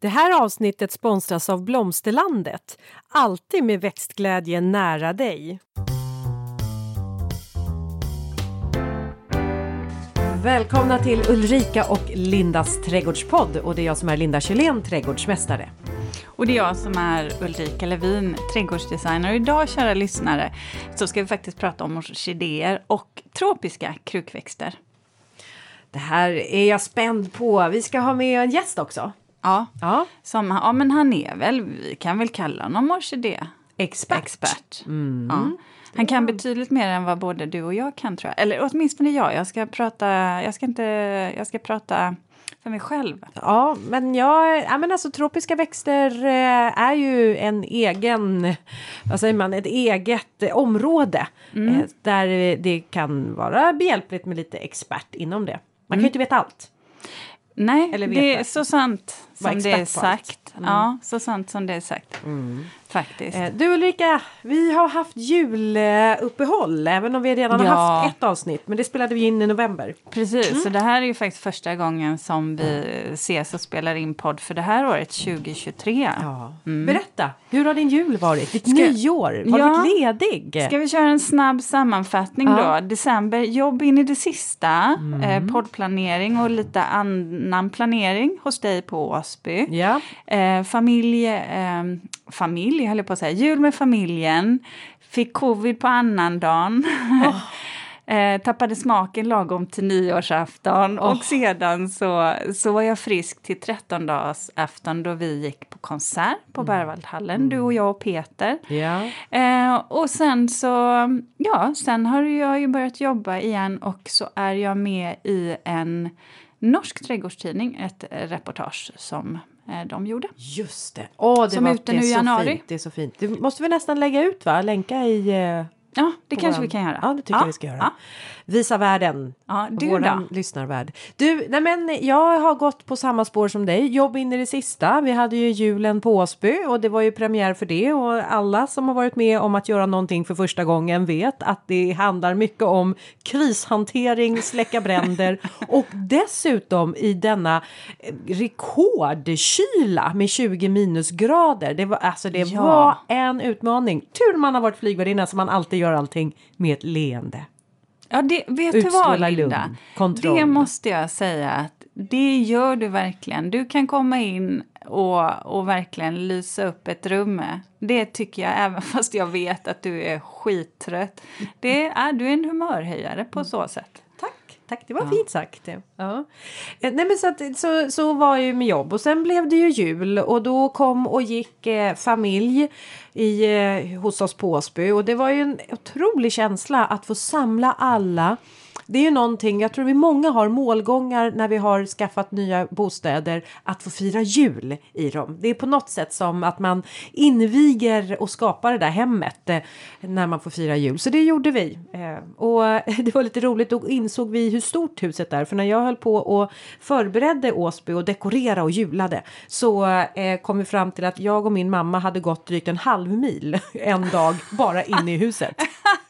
Det här avsnittet sponsras av Blomsterlandet. Alltid med växtglädje nära dig. Välkomna till Ulrika och Lindas trädgårdspodd och det är jag som är Linda Kjellén, trädgårdsmästare. Och det är jag som är Ulrika Levin, trädgårdsdesigner. Och idag, kära lyssnare, så ska vi faktiskt prata om orkidéer och tropiska krukväxter. Det här är jag spänd på. Vi ska ha med en gäst också. Ja, Ja, som, ja men han är väl, vi kan väl kalla honom orkidé. expert. Expert. Ja. Han kan betydligt mer än vad både du och jag kan tror jag. Eller åtminstone jag. Jag ska prata, jag ska inte, jag ska prata för mig själv. Ja, men jag, ja, men alltså tropiska växter eh, är ju en egen, vad säger man, ett eget område eh, där det kan vara behjälpligt med lite expert inom det. Man kan ju inte veta allt. Nej, det är så sant som det är sagt. Ja, så sant som det är sagt. Faktiskt. Eh, Du Ulrika, vi har haft juluppehåll även om vi redan har Ja. haft ett avsnitt. Men det spelade vi in i november. Precis, så det här är ju faktiskt första gången som vi ses och spelar in podd för det här året, 2023. Berätta, hur har din jul varit? Ditt Ska- nyår? Har Ja. du varit ledig? Ska vi köra en snabb sammanfattning Ja. då? December, jobb in i det sista, eh, poddplanering och lite annan planering hos dig på Åsby. Ja. Eh, familj, eh, familj höll jag på att säga, jul med familjen, fick covid på annandagen. Eh, tappade smaken lagom till nyårsafton och sedan så, så var jag frisk till trettondagsafton då vi gick på konsert på Berwaldhallen, du och jag och Peter. Ja. Eh, och sen så, ja, sen har jag ju börjat jobba igen och så är jag med i en norsk trädgårdstidning, ett reportage som de gjorde. Just det. Åh, det Som var, är ute nu i januari. Fint, det är så fint. Det måste vi nästan lägga ut va? Länka i... eh, Ja, det kanske våran- vi kan göra. Ja, det tycker ja, jag vi ska göra. Ja. Visa världen. Ja, du Våran då? lyssnarvärld. Du, nej men jag har gått på samma spår som dig. Jobb in i det sista. Vi hade ju julen på Åsby och det var ju premiär för det och alla som har varit med om att göra någonting för första gången vet att det handlar mycket om krishantering, släcka bränder och dessutom i denna eh, rekordkyla med 20 minusgrader. Det var alltså det Ja. var en utmaning. Tur man har varit flygvärdinna så man alltid gör allting med ett leende. Ja, det, vet du vad Linda? lugn, kontroll. Det måste jag säga att det gör du verkligen. Du kan komma in och, och verkligen lysa upp ett rum. Det tycker jag, även fast jag vet att du är skittrött. Det är, du är en humörhöjare på så sätt. Tack. Det var fint sagt. Ja. Eh, Nej, men så, att, så, så var ju med jobb och sen blev det ju jul och då kom och gick eh, familj i, eh, hos oss på Åsby och det var ju en otrolig känsla att få samla alla. Det är ju någonting, jag tror vi många har målgångar när vi har skaffat nya bostäder att få fira jul i dem. Det är på något sätt som att man inviger och skapar det där hemmet eh, när man får fira jul. Så det gjorde vi. Eh, och det var lite roligt, då insåg vi hur stort huset är. För när jag höll på och förberedde Åsby och dekorera och julade så eh, kom vi fram till att jag och min mamma hade gått drygt en halv mil en dag bara inne i huset.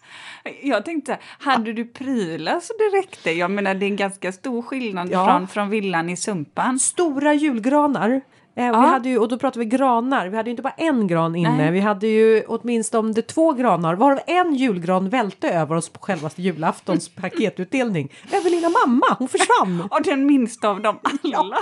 Jag tänkte, hade du prylar så det räckte? Jag menar, det är en ganska stor skillnad Ja. från, från villan i Sumpan. stora julgranar. Eh, Ja. vi hade ju, och då pratar vi granar. Vi hade ju inte bara en gran inne. Nej. Vi hade ju åtminstone två granar. Varav en julgran välte över oss på självaste julaftons paketutdelning. Över lilla mamma. Hon försvann. Och den minsta av dem alla.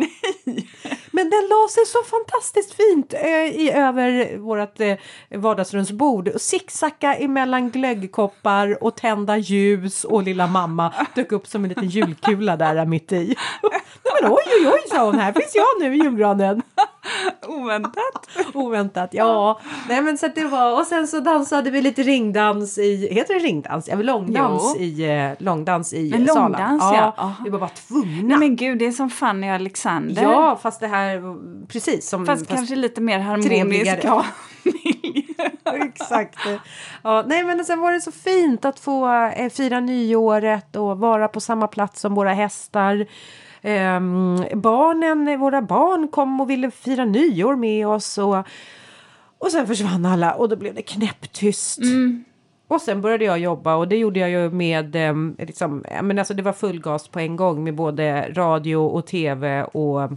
Nej! Men den la sig så fantastiskt fint eh, i, över vårt eh, vardagsrumsbord. Och Zigzacka emellan glöggkoppar och tända ljus och lilla mamma dök upp som en liten julkula där mitt i. Nej, men oj, oj, oj, sa hon. Här finns jag nu i julgranen. Oväntat. Oväntat, ja. Nej men så det var och sen så dansade vi lite ringdans i, heter det ringdans? Ja, långdans Jo. i, eh, långdans i En salen. långdans, ja. Aha. Vi var bara tvungna. Nej men gud, det är som Fanny och Alexander. ja, fast det här, precis som... Fast, kanske lite mer harmonisk familj. Exakt. Ja, nej men sen var det så fint att få eh, fira nyåret och vara på samma plats som våra hästar. Ehm, barnen, våra barn kom och ville fira nyår med oss och, och sen försvann alla och då blev det knäpptyst. Och sen började jag jobba och det gjorde jag ju med, eh, liksom, men alltså det var full gas på en gång med både radio och tv och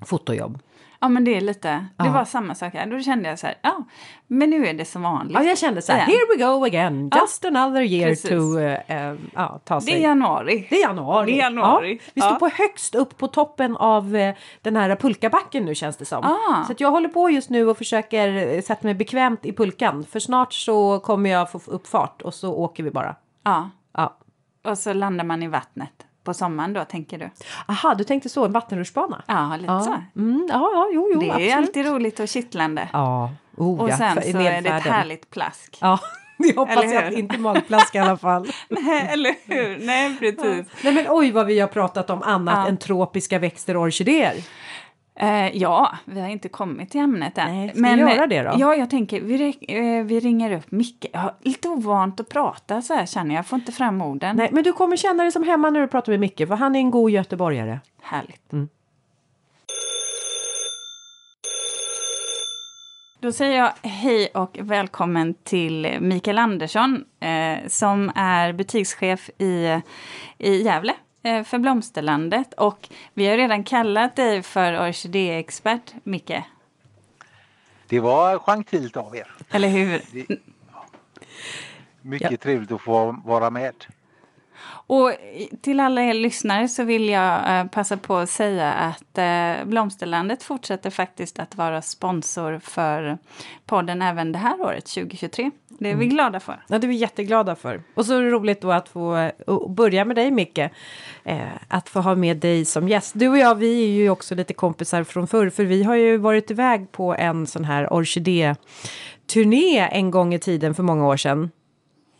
fotojobb. Ja men det är lite, det var samma sak här. Då kände jag så här, ja men nu är det som vanligt. Ja, jag kände så här, here we go again, just another year precis. to eh, ja, ta sig. det är januari. Det är januari. Det är januari. Ja, vi står på högst upp på toppen av eh, den här pulkabacken nu känns det som. Ah. Så jag håller på just nu och försöker eh, sätta mig bekvämt i pulkan. För snart så kommer jag få upp fart och så åker vi bara. Ja, Ja. och så landar man i vattnet på sommaren då tänker du? Aha, du tänkte så, en vattenrutschbana? Ja, lite så. Ja, mm, ja, ja, jo, jo, Det är absolut. alltid roligt och kittlande. Ja, oh, och ja, sen så är det ett härligt plask. Ja, det hoppas jag inte magplask i alla fall. Nej, eller hur? Nej, precis. Nej men oj vad vi har pratat om annat Ja. än tropiska växter och orkidéer. Eh, ja, vi har inte kommit till ämnet än. Nej, ska vi göra det då? Ja, jag tänker vi, eh, vi ringer upp Micke. Jag har lite ovant att prata så här känner jag. Jag får inte fram orden. Nej, men du kommer känna dig som hemma när du pratar med Micke för han är en god göteborgare. Härligt. Mm. Då säger jag hej och välkommen till Mikael Andersson eh, som är butikschef i, i Gävle eh, för Blomsterlandet. Och vi har redan kallat dig för orkidéexpert, Micke. Det var gentilt av er. Eller hur? Det, mycket trevligt att få vara med. Och till alla er lyssnare så vill jag eh, passa på att säga att eh, Blomsterlandet fortsätter faktiskt att vara sponsor för podden även det här året, 2023. Det är vi glada för. Ja, det är vi jätteglada för. Och så är det roligt då att få börja med dig Micke. Eh, att få ha med dig som gäst. Du och jag, vi är ju också lite kompisar från förr. För vi har ju varit iväg på en sån här orkidé-turné en gång i tiden för många år sedan.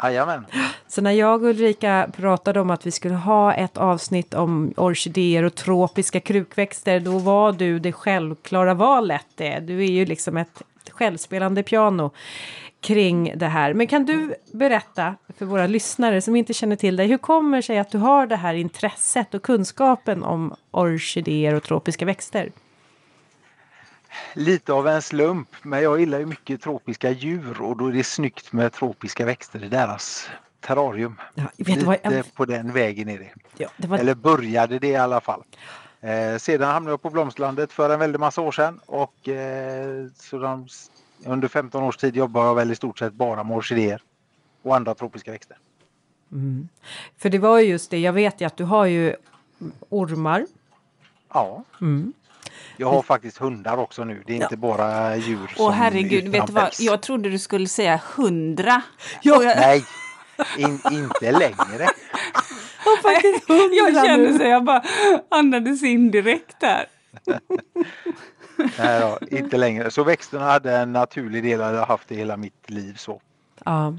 Jajamän. Så när jag och Ulrika pratade om att vi skulle ha ett avsnitt om orkidéer och tropiska krukväxter, då var du det självklara valet. Du är ju liksom ett självspelande piano kring det här. Men kan du berätta för våra lyssnare som inte känner till dig, hur kommer det sig att du har det här intresset och kunskapen om orkidéer och tropiska växter? Lite av en slump, men jag gillar ju mycket tropiska djur och då är det snyggt med tropiska växter i deras terrarium. Ja, Lite vad jag- på den vägen är det. Ja, det var... Eller började det i alla fall. Eh, sedan hamnade jag på Blomsterlandet för en väldig massa år sedan och eh, så de, under 15 års tid jobbar jag väl i stort sett bara med orkidéer och andra tropiska växter. För det var ju just det, jag vet ju att du har ju ormar. Ja. Mm. Jag har faktiskt hundar också nu. Det är inte bara djur som Åh herregud, vet du vad? Jag trodde du skulle säga hundra. Ja. Jag, Nej, in, inte längre. Och faktiskt jag kände nu. så jag bara andades in direkt där. Nej då, inte längre. Så växterna hade en naturlig del, jag haft det hela mitt liv så. Ja.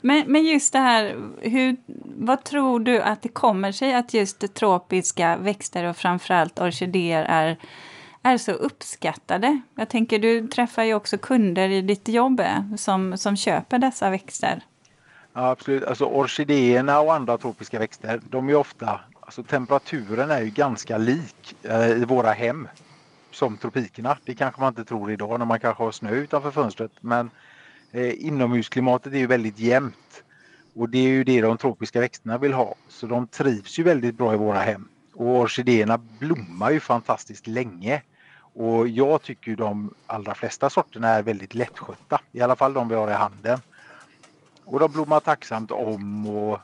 Men, men just det här, hur, vad tror du att det kommer sig att just tropiska växter och framförallt orkidéer är, är så uppskattade? Jag tänker, du träffar ju också kunder i ditt jobb eh, som, som köper dessa växter. Ja, absolut. Alltså orkidéerna och andra tropiska växter, de är ofta, alltså temperaturen är ju ganska lik eh, i våra hem som tropikerna. Det kanske man inte tror idag när man kanske har snö utanför fönstret. Men eh, inomhusklimatet är ju väldigt jämnt. Och det är ju det de tropiska växterna vill ha. Så de trivs ju väldigt bra i våra hem. Och orkidéerna blommar ju fantastiskt länge. Och jag tycker ju de allra flesta sorterna är väldigt lättskötta. I alla fall de vi har i handen. Och de blommar tacksamt om och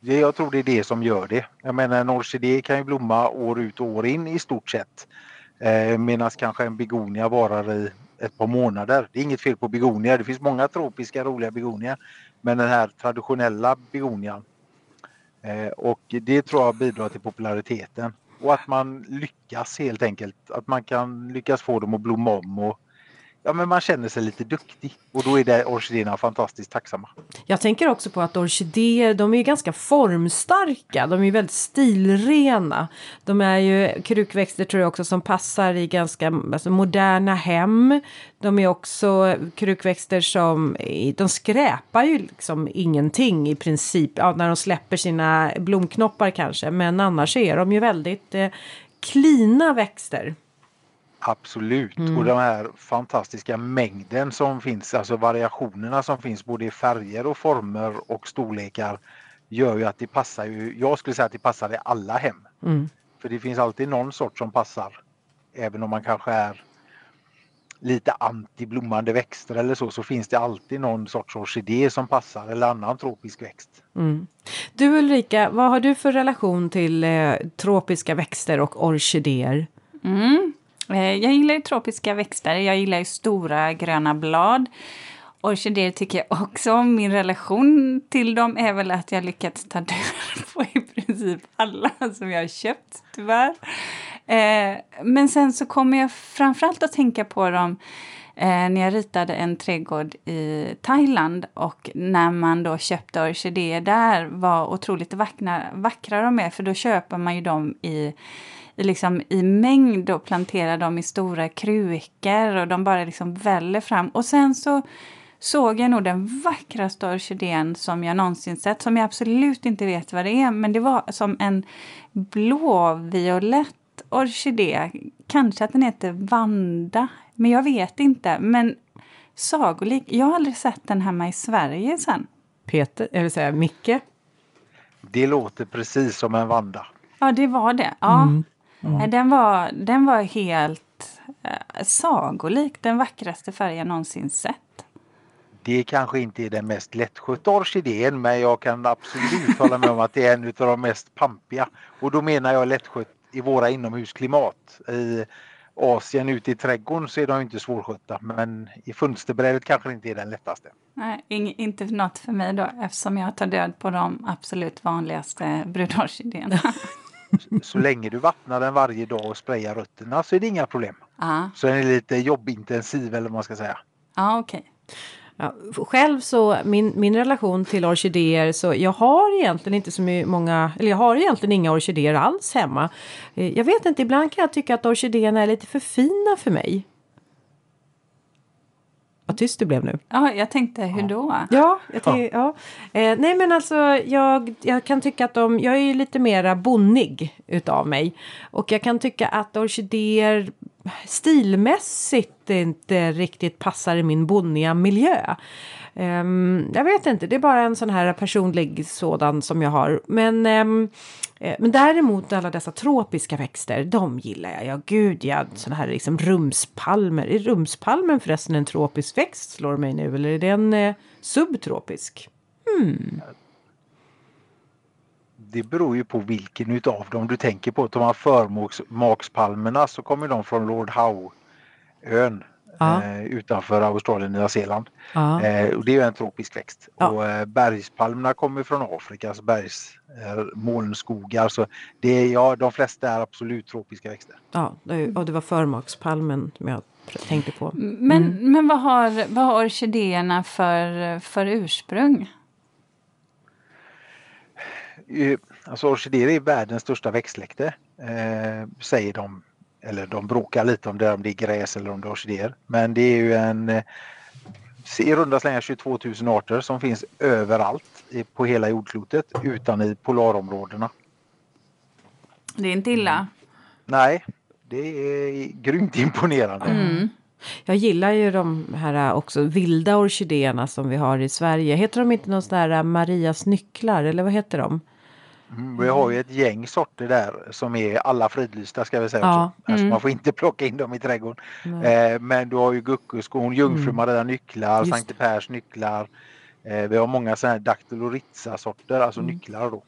jag tror det är det som gör det. Jag menar en orkidé kan ju blomma år ut och år in i stort sett. Eh, Medan kanske en begonia varar i ett par månader. Det är inget fel på begonia, Det finns många tropiska roliga begonia. Men den här traditionella begonian. Eh, och det tror jag bidrar till populariteten. Och att man lyckas helt enkelt. Att man kan lyckas få dem att blomma om. Och, ja men man känner sig lite duktig. Och då är det orkidéerna fantastiskt tacksamma. Jag tänker också på att orkidéer, de är ju ganska formstarka. De är ju väldigt stilrena. De är ju krukväxter tror jag också som passar i ganska alltså, moderna hem. De är också krukväxter som, de skräpar ju liksom ingenting i princip. Ja, när de släpper sina blomknoppar kanske. Men annars är de ju väldigt eh, klina växter. Absolut. Och den här fantastiska mängden som finns, alltså variationerna som finns både i färger och former och storlekar gör ju att det passar ju, jag skulle säga att det passar i alla hem. Mm. För det finns alltid någon sort som passar även om man kanske är lite anti-blommande växter eller så, så finns det alltid någon sorts orkidé som passar eller annan tropisk växt. Mm. Du Ulrika, vad har du för relation till eh, tropiska växter och orkidéer? Mm. Eh, jag gillar ju tropiska växter. Jag gillar ju stora gröna blad. Orkidéer tycker jag också om. Min relation till dem är väl att jag lyckats ta död på i princip alla som jag har köpt, tyvärr. Eh, men sen så kommer jag framförallt att tänka på dem eh, när jag ritade en trädgård i Thailand och när man då köpte orkidéer där var otroligt vackra, vackra de är för då köper man ju dem i i, liksom, i mängd och planterar dem i stora krukor och de bara liksom väller fram. Och sen så såg jag nog den vackraste orkidén som jag någonsin sett, som jag absolut inte vet vad det är, men det var som en blåviolett orkidé. Kanske att den heter Vanda, men jag vet inte. Men sagolik. Jag har aldrig sett den hemma i Sverige sen. Peter, eller säga Micke? Det låter precis som en Vanda. Ja, det var det. Ja. Mm. Mm. Den, var, den var helt eh, sagolik. Den vackraste färg jag någonsin sett. Det kanske inte är den mest lättskötta orkidén men jag kan absolut hålla med om att det är en av de mest pampiga. Och då menar jag lättskött i våra inomhusklimat. I Asien ute i trädgården så är de inte svårskötta men i fönsterbrädet kanske inte är den lättaste. Nej, inte något för mig då eftersom jag tar död på de absolut vanligaste brudorkidéerna. så länge du vattnar den varje dag och sprayar rötterna så är det inga problem. Aha. Så den är lite jobbintensiv eller vad man ska säga. Ja, okej. Okay. Ja, själv så min, min relation till orkidéer så jag har egentligen inte så många, eller jag har egentligen inga orkidéer alls hemma. Eh, jag vet inte, ibland kan jag tycka att orkidéerna är lite för fina för mig. Vad tyst du blev nu. Ja, jag tänkte hur då? Ja, jag tänkte, ja. Eh, nej men alltså jag, jag kan tycka att de, jag är ju lite mera bonnig utav mig. Och jag kan tycka att orkidéer stilmässigt inte riktigt passar i min bonniga miljö. Um, jag vet inte, det är bara en sån här personlig sådan som jag har. Men, um, Eh, men däremot alla dessa tropiska växter, de gillar jag. Ja, gud ja, såna här liksom rumspalmer. Är rumspalmen förresten en tropisk växt slår mig nu eller är den eh, subtropisk? Hmm det beror ju på vilken utav dem du tänker på. Tar man förmakspalmerna så kommer de från Lord Howe-ön ja. eh, utanför Australien och Nya Zeeland. Ja. Eh, och det är ju en tropisk växt. Ja. Och eh, bergspalmerna kommer från Afrika, alltså bergsmolnskogar. så det är, ja, de flesta är absolut tropiska växter. Ja, och det var förmakspalmen som jag tänkte på. Men, mm. men vad, har, vad har orkidéerna för, för ursprung? alltså orkidéer är världens största växtsläkte, eh, säger de. Eller de bråkar lite om det, om det är gräs eller om det är orkidéer. Men det är ju en eh, i runda slängar 22 000 arter som finns överallt på hela jordklotet utan i polarområdena. Det är inte illa. Nej, det är grymt imponerande. Mm. Jag gillar ju de här också vilda orkidéerna som vi har i Sverige. Heter de inte någon sån där Marias nycklar eller vad heter de? Mm, vi har ju ett gäng sorter där som är alla fridlysta ska vi säga ja. också. Alltså, mm. Man får inte plocka in dem i trädgården. Eh, men du har ju guckuskon, jungfru mm. Maria nycklar, Sankte Pers nycklar. Eh, vi har många sådana här Dactyloritza sorter, alltså mm. nycklar då.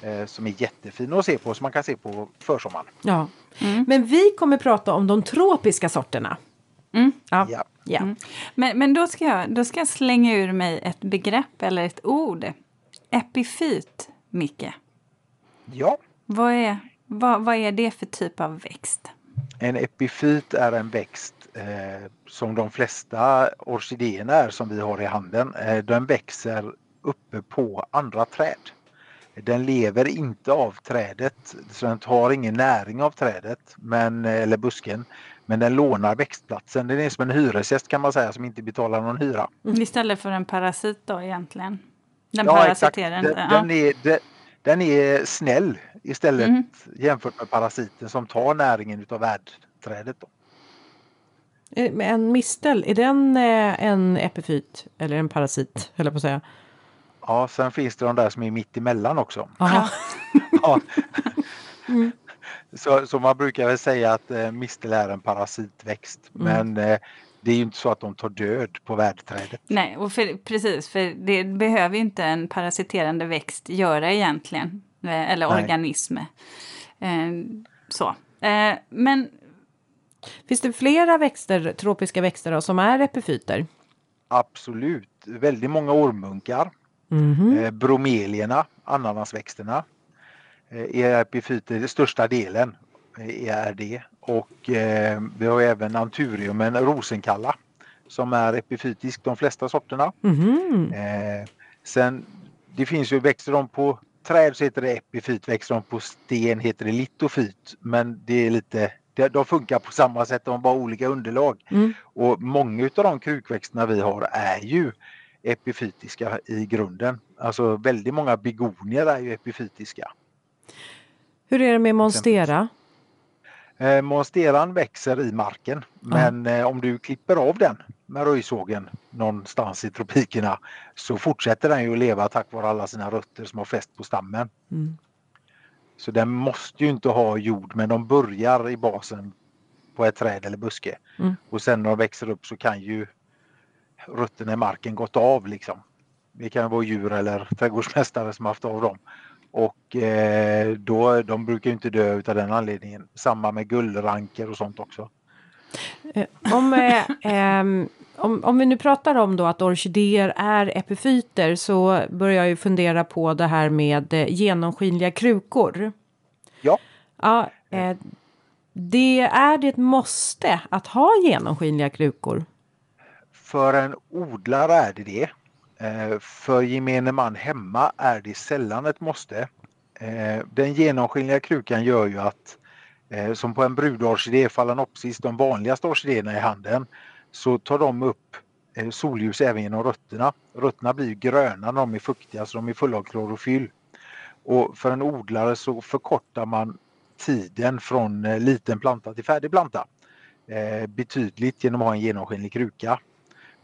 Eh, som är jättefina att se på, som man kan se på försommaren. Ja. Mm. Men vi kommer prata om de tropiska sorterna. Mm. Ja. ja. ja. Mm. Men, men då, ska jag, då ska jag slänga ur mig ett begrepp eller ett ord. Epifyt, Micke. Ja. Vad är, vad, vad är det för typ av växt? En epifyt är en växt eh, som de flesta orkidéerna är som vi har i handen. Eh, den växer uppe på andra träd. Den lever inte av trädet, så den tar ingen näring av trädet men, eller busken. Men den lånar växtplatsen. Den är som en hyresgäst kan man säga som inte betalar någon hyra. Mm. Istället för en parasit då egentligen? Den ja, parasiterar inte? Den, den, är, den, den är snäll istället mm. jämfört med parasiten som tar näringen utav värdträdet. Då. Eh, en mistel, är den eh, en epifyt eller en parasit? Höll på att säga. Ja, sen finns det de där som är mitt emellan också. ja. Mm. Så, så man brukar väl säga att eh, mistel är en parasitväxt. Mm. Men eh, det är ju inte så att de tar död på värdträdet. Nej, och för, precis, för det behöver ju inte en parasiterande växt göra egentligen. eh, Eller Nej. organism. Eh, så. Eh, men Finns det flera växter, tropiska växter då, som är epifyter? Absolut. Väldigt många ormmunkar. Mhm. Eh, bromelierna, ananasväxterna, eh, är epifyter, den största delen eh, är det. Och eh, vi har även anturiumen rosenkalla som är epifytisk, de flesta sorterna. Mhm. Eh, sen, det finns ju, växer de på träd så heter det epifyt, växer de på sten heter det litofyt. Men det är lite, de funkar på samma sätt, de har bara olika underlag. Mm. Och många av de krukväxterna vi har är ju epifytiska i grunden. Alltså väldigt många begonier är ju epifytiska. Hur är det med monstera? Eh, monsteran växer i marken men eh, om du klipper av den med röjsågen någonstans i tropikerna så fortsätter den ju att leva tack vare alla sina rötter som har fäst på stammen. Mm. Så den måste ju inte ha jord men de börjar i basen på ett träd eller buske. Mm. Och sen när de växer upp så kan ju rötterna i marken gått av liksom. Det kan vara djur eller trädgårdsmästare som haft av dem. Och eh, då, de brukar inte dö utav den anledningen. Samma med gullranker och sånt också. Eh, Om, eh, ehm, om, om vi nu pratar om då att orkidéer är epifyter så börjar jag ju fundera på det här med genomskinliga krukor. Ja, Ja, eh, det är det ett måste att ha genomskinliga krukor? för en odlare är det det. Eh, för gemene man hemma är det sällan ett måste. Eh, den genomskinliga krukan gör ju att eh, som på en brudorkidé, Phalaenopsis, de vanligaste orkidéerna i handeln, så tar de upp solljus även genom rötterna. Rötterna blir gröna när de är fuktiga så de är fulla av klorofyll. Och för en odlare så förkortar man tiden från liten planta till färdig planta betydligt genom att ha en genomskinlig kruka.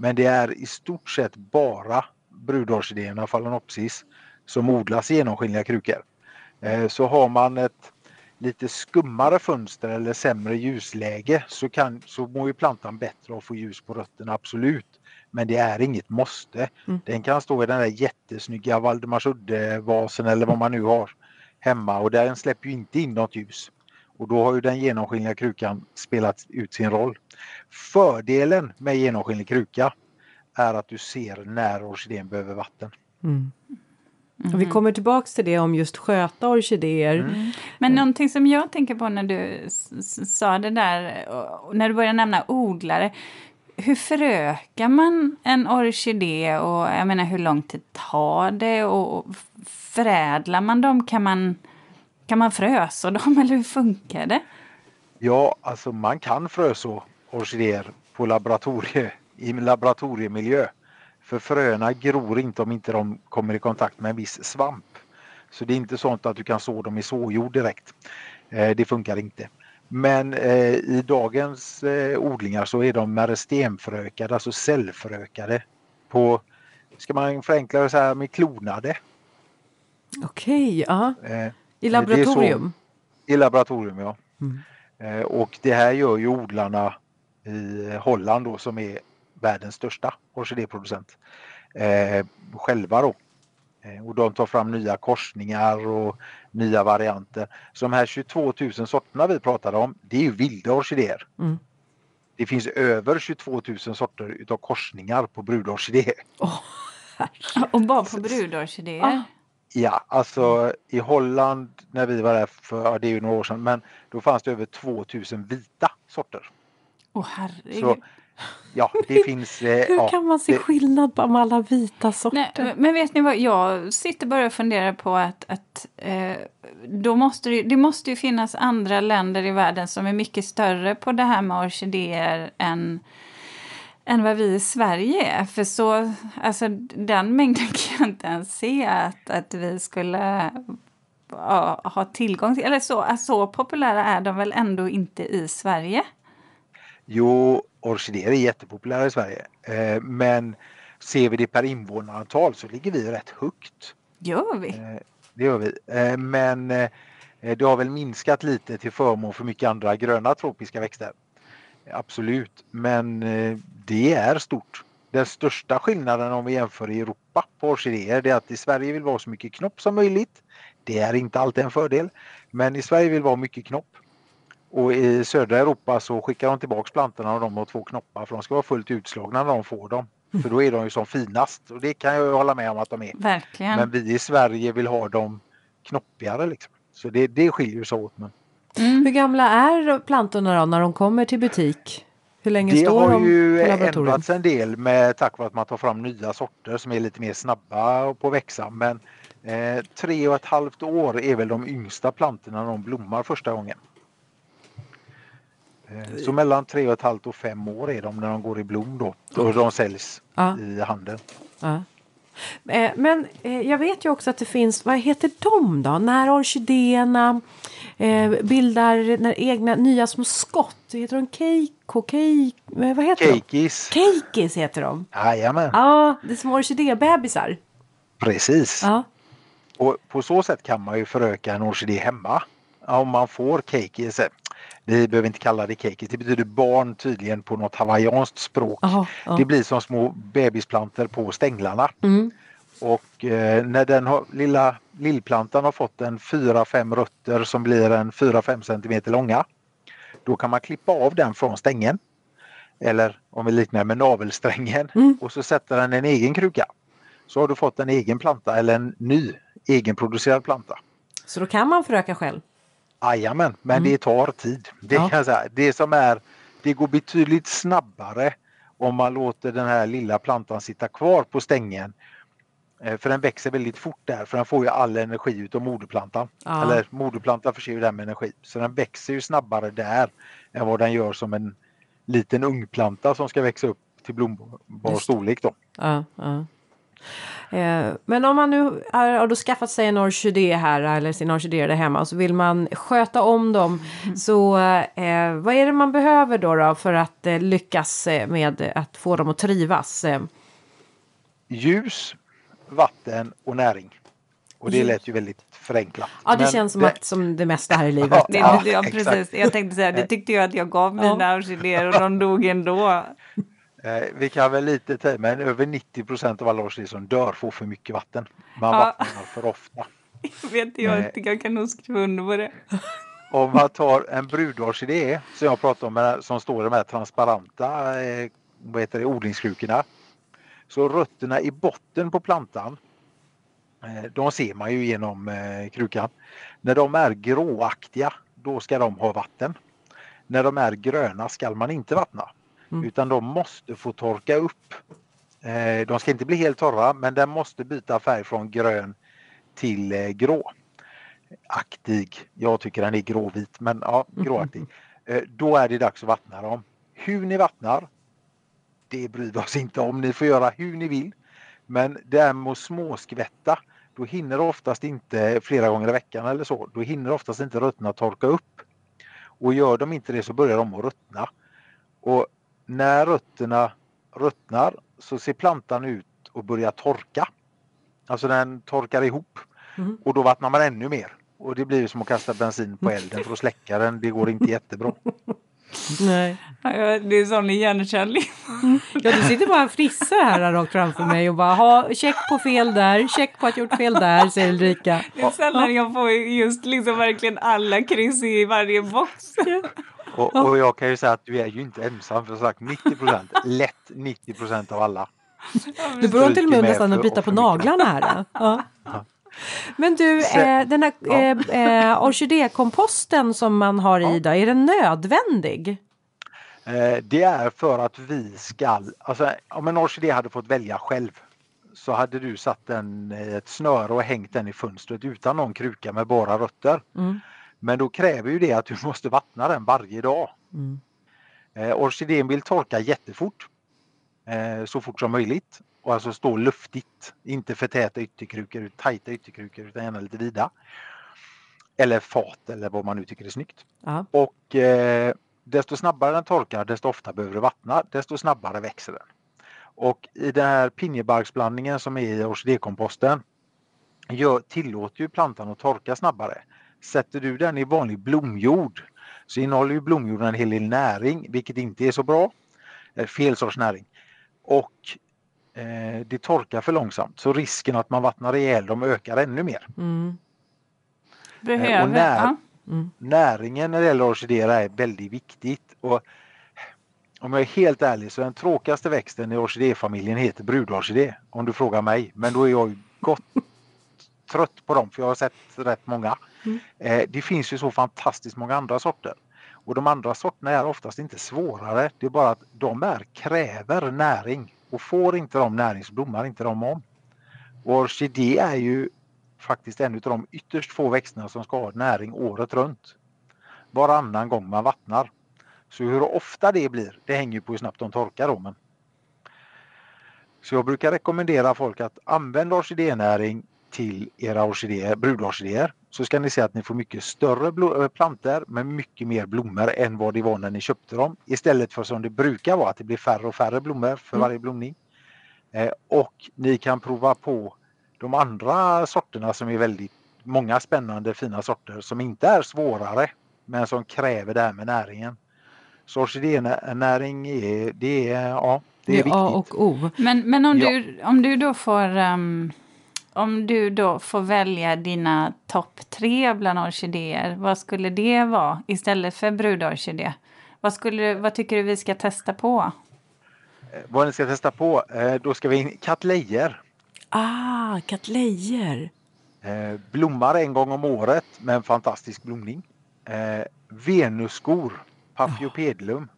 Men det är i stort sett bara brudorkidéerna Phalaenopsis som odlas i genomskinliga krukor. Eh, Så har man ett lite skummare fönster eller sämre ljusläge så, kan, så mår ju plantan bättre att få ljus på rötterna, absolut. Men det är inget måste. Mm. Den kan stå i den där jättesnygga Valdemarsudde-vasen eller vad man nu har hemma och den släpper ju inte in något ljus. Och då har ju den genomskinliga krukan spelat ut sin roll. Fördelen med genomskinlig kruka är att du ser när orkidén behöver vatten. Mm. Och vi kommer tillbaks till det om just sköta orkidéer. Mm. Men någonting som jag tänker på när du sa det där, och när du började nämna odlare. Hur förökar man en orkidé och jag menar hur lång tid tar det och och förädlar man dem? Kan man, kan man frösa dem eller hur funkar det? Ja, alltså man kan fröså orkidéer på laboratorie, i laboratoriemiljö. För fröna gror inte om inte de kommer i kontakt med en viss svamp. Så det är inte sånt att du kan så dem i såjord direkt. Eh, det funkar inte. Men eh, i dagens eh, odlingar så är de meristemförökade, alltså cellförökade. På, ska man förenkla det så här, med klonade. Okej, ja. Eh, I laboratorium? I laboratorium, ja. Mm. Eh, Och det här gör ju odlarna i Holland då som är världens största orkidéproducent eh, själva då. Eh, och de tar fram nya korsningar och nya varianter. Så de här 22 000 sorterna vi pratade om, det är ju vilda orkidéer. Mm. Det finns över 22 000 sorter utav korsningar på brudorkidéer. Och bara på brudorkidéer? Ja, alltså i Holland när vi var där för, ja, det är ju några år sedan, men då fanns det över 2000 vita sorter. Åh herregud. Så ja, det finns... Eh, Hur ja, kan man se det- skillnad på alla vita sorter? Nej, men- men vet ni vad, jag sitter bara och funderar på att, att eh, då måste det, det måste ju finnas andra länder i världen som är mycket större på det här med orkidéer än, än vad vi i Sverige är. För så, alltså den mängden kan jag inte ens se att, att vi skulle ja, ha tillgång till. Eller så, alltså, så populära är de väl ändå inte i Sverige? Jo, orkidéer är jättepopulära i Sverige. Eh, men ser vi det per invånarantal så ligger vi rätt högt. Gör vi? Eh, det gör vi. Eh, men det har väl minskat lite till förmån för mycket andra gröna tropiska växter. Absolut, men eh, det är stort. Den största skillnaden om vi jämför i Europa på orkidéer är att i Sverige vill vi ha så mycket knopp som möjligt. Det är inte alltid en fördel, men i Sverige vill vi ha mycket knopp. Och i södra Europa så skickar de tillbaks plantorna och de har två knoppar för de ska vara fullt utslagna när de får dem. För då är de ju som finast och det kan jag hålla med om att de är. Verkligen. Men vi i Sverige vill ha dem knoppigare liksom. Så det, det skiljer sig åt. Men... Mm. Hur gamla är plantorna då när de kommer till butik? Hur länge det står har de ju på laboratoriet? ändrats en del med tack vare att man tar fram nya sorter som är lite mer snabba på att växa. Men eh, tre och ett halvt år är väl de yngsta plantorna när de blommar första gången. Eh, så mellan tre och ett halvt och fem år är de när de går i blom då. Och de säljs Ja. i handeln. Ja. Eh, Men eh, jag vet ju också att det finns, vad heter de då? När orkidéerna eh, bildar när egna nya små skott. Heter de keiko? Keik, eh, vad heter de? Cakeis. Keikis heter de. Jajamän, Ja, det är små orkidébebisar. precis. Ja. Och på så sätt kan man ju föröka en orkidé hemma. Om man får cakeis. Vi behöver inte kalla det cakeis. Det betyder barn tydligen på något hawaiianskt språk. Jaha, ja. Det blir som små bebisplantor på stänglarna. Mm. Och eh, när den har, lilla lillplantan har fått en 4-5 rötter som blir en 4-5 centimeter långa. Då kan man klippa av den från stängen. Eller om vi liknar med navelsträngen Mm. och så sätter den en egen kruka. Så har du fått en egen planta eller en ny egenproducerad planta. Så då kan man föröka själv. Jajamän, men det tar tid. Det, Mm. Ja. kan säga. det som är, det går betydligt snabbare om man låter den här lilla plantan sitta kvar på stängen. Eh, För den växer väldigt fort där för den får ju all energi utav moderplantan. Ja. Eller moderplantan förser ju den med energi. Så den växer ju snabbare där än vad den gör som en liten ungplanta som ska växa upp till blombar storlek. Då. Ja, ja. Eh, Men om man nu har, har då skaffat sig en orkidé här eller sin orkidé där hemma och så vill man sköta om dem. Så eh, vad är det man behöver då, då för att eh, lyckas med att få dem att trivas? Ljus, vatten och näring. Och det Ljus. lät ju väldigt förenklat. ja, det Men känns som, det- att, som det mesta här i livet. Ja, Det, Ja, ja, precis. Jag tänkte säga, det tyckte jag att jag gav mina orkidéer och de dog ändå. Eh, vi kan väl lite i, men över 90% av alla orkidéer som dör får för mycket vatten. Man Ja. vattnar för ofta. Vet jag inte, jag kan nog skriva under på det. Om man tar en brudorkidé som jag pratade om som står i de här transparenta eh, vad heter det, odlingskrukorna. Så rötterna i botten på plantan eh, de ser man ju genom eh, krukan. När de är gråaktiga då ska de ha vatten. När de är gröna ska man inte vattna. Mm. Utan de måste få torka upp. Eh, de ska inte bli helt torra men den måste byta färg från grön till grå. Aktig. Jag tycker den är gråvit men ja, gråaktig. Då är det dags att vattna dem. Hur ni vattnar det bryr vi oss inte om. Ni får göra hur ni vill. Men det här med att småskvätta då hinner oftast inte flera gånger i veckan eller så. Då hinner oftast inte rötterna torka upp. Och gör de inte det så börjar de att ruttna. Och när rötterna ruttnar så ser plantan ut att börja torka. Alltså den torkar ihop. Mm. Och då vattnar man ännu mer. Och det blir som att kasta bensin på elden för att släcka den. Det går inte jättebra. Nej. Det är sån igenkänning. Ja, du sitter bara och fnissar här rakt framför mig och bara ha check på fel där, check på att gjort fel där, säger Ulrika. Det är sällan jag får just liksom verkligen alla kryss i varje box. Och, och jag kan ju säga att du är ju inte ensam för sagt 90% lätt 90% av alla. Du börjar till och med nästan att bita på naglarna här. Ja. Men du, eh, den här Ja. eh, eh, orkidékomposten som man har i idag, är den nödvändig? Eh, det är för att vi ska, alltså om en orkidé hade fått välja själv så hade du satt den i ett snöre och hängt den i fönstret utan någon kruka med bara rötter. Mm. Men då kräver ju det att du måste vattna den varje dag. Mm. Eh, orkidén vill torka jättefort. Så fort som möjligt. Och alltså stå luftigt. Inte för täta ytterkrukor, tajta ytterkrukor utan gärna lite vida. Eller fat eller vad man nu tycker är snyggt. Ja. Och eh, desto snabbare den torkar desto ofta behöver du vattna, desto snabbare växer den. Och i den här pinjebarksblandningen som är i orkidékomposten gör, tillåter ju plantan att torka snabbare. Sätter du den i vanlig blomjord så innehåller ju blomjorden en hel del näring, vilket inte är så bra. Fel sorts näring. Och eh, det torkar för långsamt så risken att man vattnar ihjäl dem ökar ännu mer. Mm. Behöver, och när, ja. Mm. Näringen när det gäller orkidéer är väldigt viktigt. Och om jag är helt ärlig så den tråkigaste växten i orkidéfamiljen heter brudorkidé om du frågar mig. Men då är jag gott trött på dem för jag har sett rätt många. Mm. Eh, det finns ju så fantastiskt många andra sorter. Och de andra sorterna är oftast inte svårare. Det är bara att de är, kräver näring. Och får inte de näring så blommar inte de om. Och orkidé är ju faktiskt en av de ytterst få växterna som ska ha näring året runt. Varannan gång man vattnar. Så hur ofta det blir, det hänger ju på hur snabbt de torkar då. Men... Så jag brukar rekommendera folk att använda orkidénäring till era orkidéer, brudorkidéer. Så ska ni se att ni får mycket större blo- planter med mycket mer blommor än vad det var när ni köpte dem. Istället för som det brukar vara att det blir färre och färre blommor för Mm. varje blomning. Eh, och ni kan prova på de andra sorterna som är väldigt många spännande fina sorter som inte är svårare men som kräver det här med näringen. Så orkidénäring är, det är, ja, det är Det är viktigt. A och O. Men, men om, Ja. du, om du då får... ehm, om du då får välja dina topp tre bland orkidéer, vad skulle det vara istället för brudorkidé? Vad, skulle, vad tycker du vi ska testa på? Eh, Vad ni ska testa på, eh, då ska vi in katlejer. Ah, katlejer. Eh, blommar en gång om året med en fantastisk blomning. Venusskor, Paphiopedilum,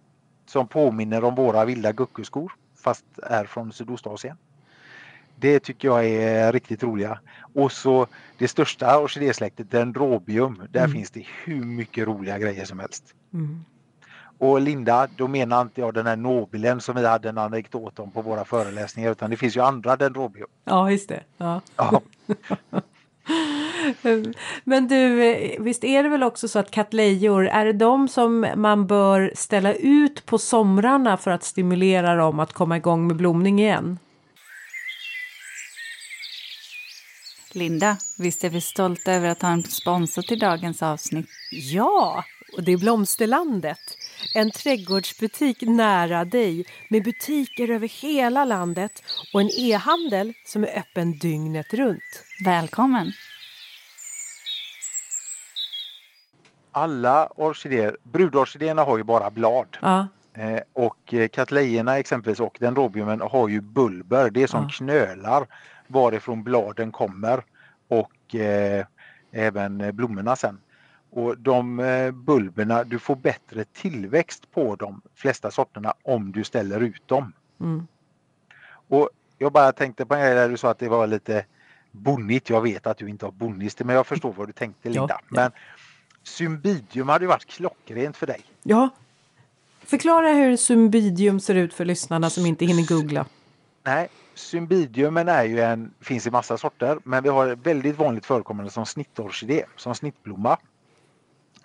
som påminner om våra vilda guckuskor fast är från Sydostasien. Det tycker jag är riktigt roliga. Och så det största orkidésläktet, Dendrobium. Där Mm. finns det hur mycket roliga grejer som helst. Mm. Och Linda, då menar inte jag den här nobilen som vi hade en anekdot om på våra föreläsningar utan det finns ju andra Dendrobium. Ja, just det. Ja. Ja, Men du, visst är det väl också så att kattlejor, är det de som man bör ställa ut på somrarna för att stimulera dem att komma igång med blomning igen? Linda, visst är vi stolta över att ha en sponsor till dagens avsnitt? Ja, och det är Blomsterlandet. En trädgårdsbutik nära dig med butiker över hela landet och en e-handel som är öppen dygnet runt. Välkommen! alla orkidéer, brudorkidéerna har ju bara blad. Ja, Eh, och eh, katlejerna exempelvis och dendrobiumen har ju bulber. Det är som Ja. knölar varifrån bladen kommer och eh, även blommorna sen. Och de eh, bulberna, du får bättre tillväxt på de flesta sorterna om du ställer ut dem. mm. Och jag bara tänkte på en grej där du sa att det var lite bonnigt. Jag vet att du inte har bonnist men jag förstår vad du tänkte Ja, Linda. ja. Men Symbidium hade ju varit klockrent för dig. ja. Förklara hur symbidium ser ut för lyssnarna som inte hinner googla. Nej, Symbidiumen är ju en, finns i massa sorter men vi har väldigt vanligt förekommande som snittorkidé, som snittblomma.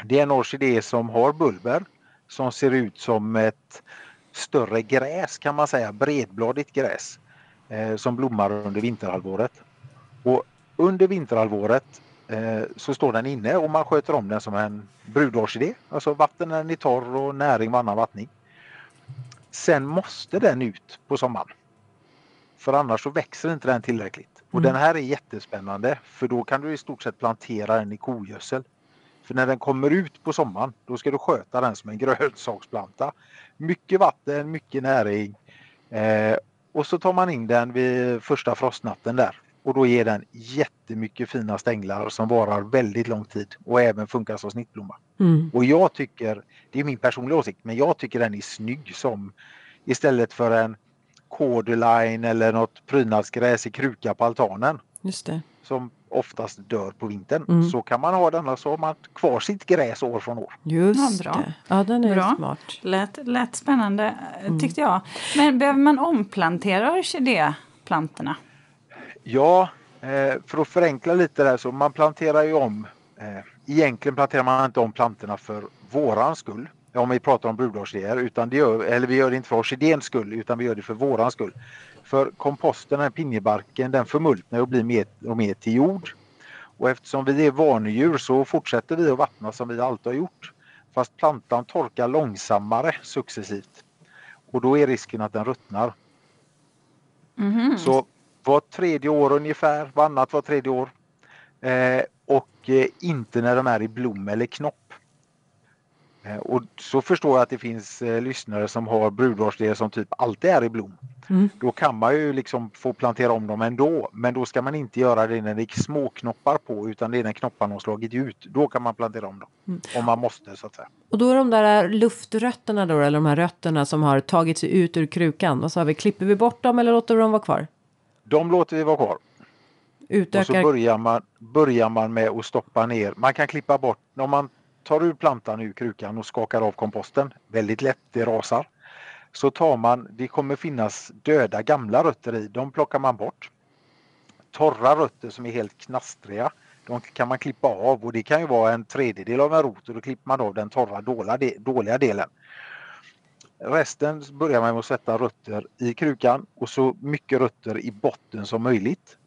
Det är en orkidé som har bulber som ser ut som ett större gräs kan man säga, bredbladigt gräs eh, som blommar under vinterhalvåret. Och under vinterhalvåret eh, så står den inne och man sköter om den som en brudorkidé, alltså vatten när den är torr och näring varannan vattning. Sen måste den ut på sommaren. För annars så växer inte den tillräckligt. Och Mm. den här är jättespännande för då kan du i stort sett plantera den i kogödsel. För när den kommer ut på sommaren då ska du sköta den som en grönsaksplanta. Mycket vatten, mycket näring. Eh, och så tar man in den vid första frostnatten där. Och då ger den jättemycket fina stänglar som varar väldigt lång tid och även funkar som snittblomma. Mm. Och jag tycker, det är min personliga åsikt, men jag tycker den är snygg som istället för en cordyline eller något prydnadsgräs i kruka på altanen Just det. som oftast dör på vintern. Mm. Så kan man ha denna så har man kvar sitt gräs år från år. Just Ja, bra. det. Ja, den är Bra. smart. Lät, lät spännande Mm. tyckte jag. Men behöver man omplantera orkidéplantorna? Ja, eh, för att förenkla lite där så man planterar ju om. Eh, egentligen planterar man inte om plantorna för våran skull. Om vi pratar om brudorkidéer, utan det gör, eller vi gör det inte för orkidéns skull utan vi gör det för våran skull. För komposten, den här pinjebarken, den förmultnar och blir mer och mer till jord. Och eftersom vi är vanedjur så fortsätter vi att vattna som vi alltid har gjort. Fast plantan torkar långsammare successivt. Och då är risken att den ruttnar. Mhm. Så var tredje år ungefär, varannat var tredje år. Eh, och eh, inte när de är i blom eller knopp. Eh, och så förstår jag att det finns eh, lyssnare som har brudårsidéer som typ alltid är i blom. Mm. Då kan man ju liksom få plantera om dem ändå. Men då ska man inte göra det när det är små knoppar på utan det är när knopparna har slagit ut. Då kan man plantera om dem. Mm. Om man måste så att säga. Och då är de där luftrötterna då, eller de här rötterna som har tagit sig ut ur krukan. Vad sa vi, klipper vi bort dem eller låter vi dem vara kvar? De låter vi vara kvar. Och så Utökar... börjar man, börjar man med att stoppa ner. Man kan klippa bort, om man tar ur plantan ur krukan och skakar av komposten, väldigt lätt, det rasar. Så tar man, det kommer finnas döda gamla rötter i, de plockar man bort. Torra rötter som är helt knastriga, de kan man klippa av och det kan ju vara en tredjedel av en rot och då klipper man av den torra dåliga, dåliga delen. Resten börjar man med att sätta rötter i krukan och så mycket rötter i botten som möjligt.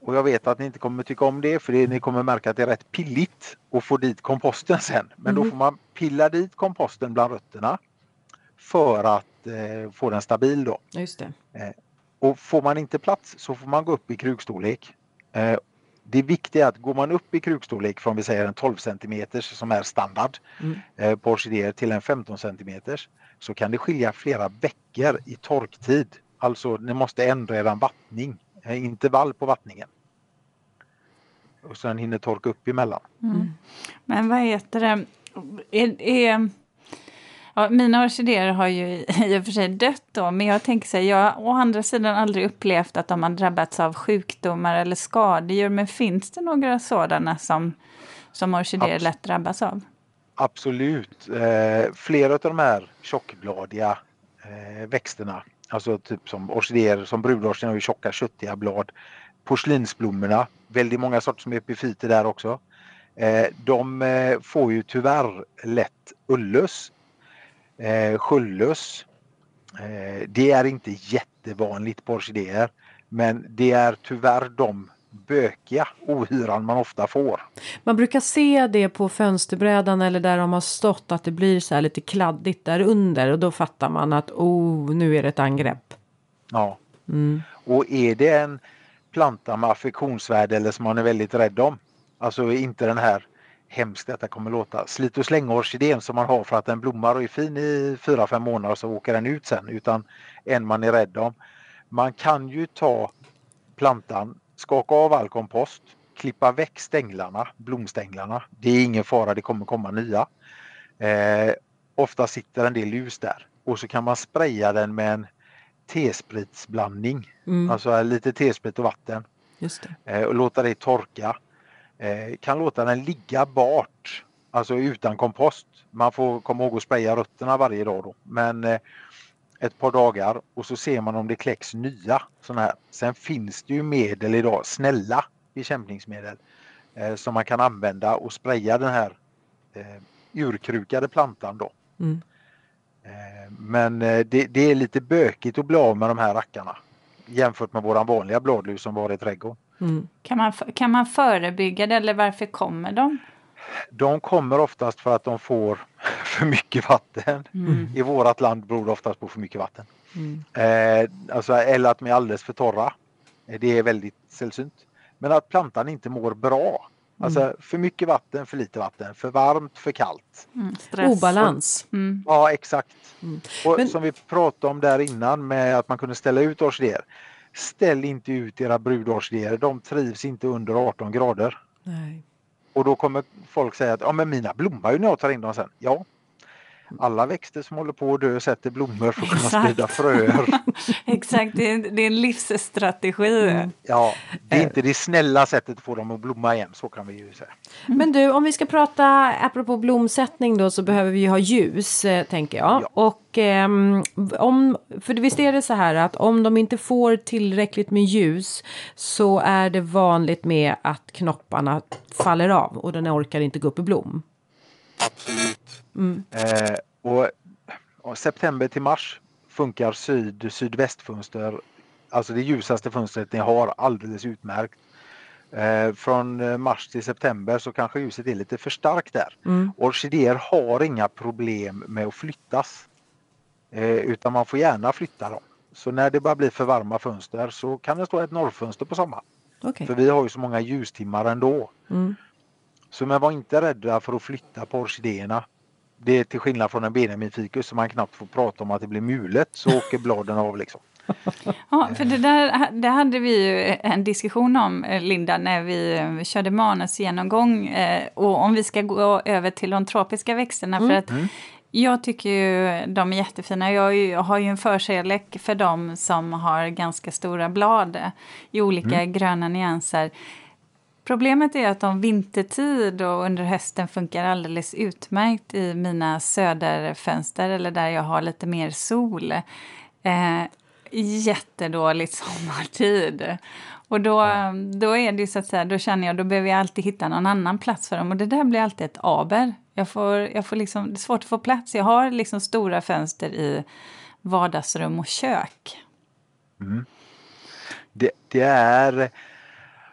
Och jag vet att ni inte kommer tycka om det för det, ni kommer märka att det är rätt pilligt att få dit komposten sen. Men då Mhm. får man pilla dit komposten bland rötterna för att eh, få den stabil då. Just det. Och får man inte plats så får man gå upp i krukstorlek. Eh, det viktiga är att går man upp i krukstorlek från vi säger en 12 cm som är standard Mm. eh, på orkidéer till en 15 cm så kan det skilja flera veckor i torktid. Alltså ni måste ändra er vattning, eh, intervall på vattningen. Och sen hinner torka upp emellan. Mm. Men vad heter det? Är, är, ja, mina orkidéer har ju i och för sig dött då, men jag tänker så här, jag har å andra sidan aldrig upplevt att de har drabbats av sjukdomar eller skadedjur, men finns det några sådana som, som orkidéer Abs- lätt drabbas av? Absolut. Eh, flera av de här tjockbladiga eh, växterna, alltså typ som orkidéer, som brudorkidéer har ju tjocka köttiga blad. Porslinsblommorna, väldigt många sorter som är epifyter där också. Eh, de eh, får ju tyvärr lätt ullöss, eh, sköllöss. Eh, det är inte jättevanligt på orkidéer men det är tyvärr de bökiga ohyran man ofta får. Man brukar se det på fönsterbrädan eller där de har stått att det blir så här lite kladdigt där under och då fattar man att oh, nu är det ett angrepp. Ja. Mm. Och är det en planta med affektionsvärde eller som man är väldigt rädd om, alltså inte den här hemskt detta kommer låta, slit och släng orkidén som man har för att den blommar och är fin i 4-5 månader så åker den ut sen utan en man är rädd om. Man kan ju ta plantan, skaka av all kompost, klippa väck stänglarna, blomstänglarna. Det är ingen fara, det kommer komma nya. Eh, ofta sitter en del ljus där och så kan man spraya den med en tespritsblandning Mm. Alltså lite tesprit och vatten Just eh, och låta det torka. Eh, kan låta den ligga bart, alltså utan kompost. Man får komma ihåg att spraya rötterna varje dag då. Men eh, ett par dagar och så ser man om det kläcks nya sådana här. Sen finns det ju medel idag, snälla bekämpningsmedel eh, som man kan använda och spraya den här eh, urkrukade plantan då. Mm. Eh, Men eh, det, det är lite bökigt att bli av med de här rackarna jämfört med våran vanliga bladlus som var i trädgården. Mm. Kan man, kan man förebygga det eller varför kommer de? De kommer oftast för att de får för mycket vatten. Mm. I vårat land beror det oftast på för mycket vatten. Mm. Eh, alltså, eller att de är alldeles för torra. Eh, Det är väldigt sällsynt. Men att plantan inte mår bra. Alltså för mycket vatten, för lite vatten, för varmt, för kallt. Mm. Stress. Obalans. Mm. Ja exakt. Mm. Och Men- som vi pratade om där innan med att man kunde ställa ut orkidéer. Ställ inte ut era brudorkidéer. De trivs inte under 18 grader. Nej. Och då kommer folk säga att ja, men mina blommar ju när jag tar in dem sen. Ja, alla växter som håller på att dö sätter blommor för att kunna sprida fröer. Exakt, det är, det är en livsstrategi. Mm. Ja, det är inte det snälla sättet att få dem att blomma igen, så kan vi ju säga. Men du, om vi ska prata apropå blomsättning då så behöver vi ha ljus, eh, tänker jag. Ja. Och ehm, om, för visst är det så här att om de inte får tillräckligt med ljus så är det vanligt med att knopparna faller av och den orkar inte gå upp i blom. Absolut. Mm. Eh, och, och september till mars funkar syd sydvästfönster, alltså det ljusaste fönstret ni har, alldeles utmärkt. Eh, från eh, mars till september så kanske ljuset är lite för starkt där. Mm. Orkidéer har inga problem med att flyttas. Eh, utan man får gärna flytta dem. Så när det börjar bli för varma fönster så kan det stå ett norrfönster på sommaren. Okay. För vi har ju så många ljustimmar ändå. Mm. Så men var inte rädda för att flytta på orkidéerna. Det är till skillnad från en Benjamin ficus som man knappt får prata om att det blir mulet så åker bladen av liksom. Ja, för det där det hade vi ju en diskussion om, eh, Linda, när vi eh, körde manusgenomgång. Eh, och om vi ska gå över till de tropiska växterna. Mm. För att mm. Jag tycker ju de är jättefina. Jag har ju en förkärlek för dem som har ganska stora blad i olika mm. gröna nyanser. Problemet är att de vintertid och under hösten funkar alldeles utmärkt i mina söderfönster eller där jag har lite mer sol. Eh, jättedåligt sommartid. Och då, då är det så att säga, då känner jag, då behöver jag alltid hitta någon annan plats för dem. Och det där blir alltid ett aber. Jag får, jag får liksom, det är svårt att få plats. Jag har liksom stora fönster i vardagsrum och kök. Mm. Det, det, är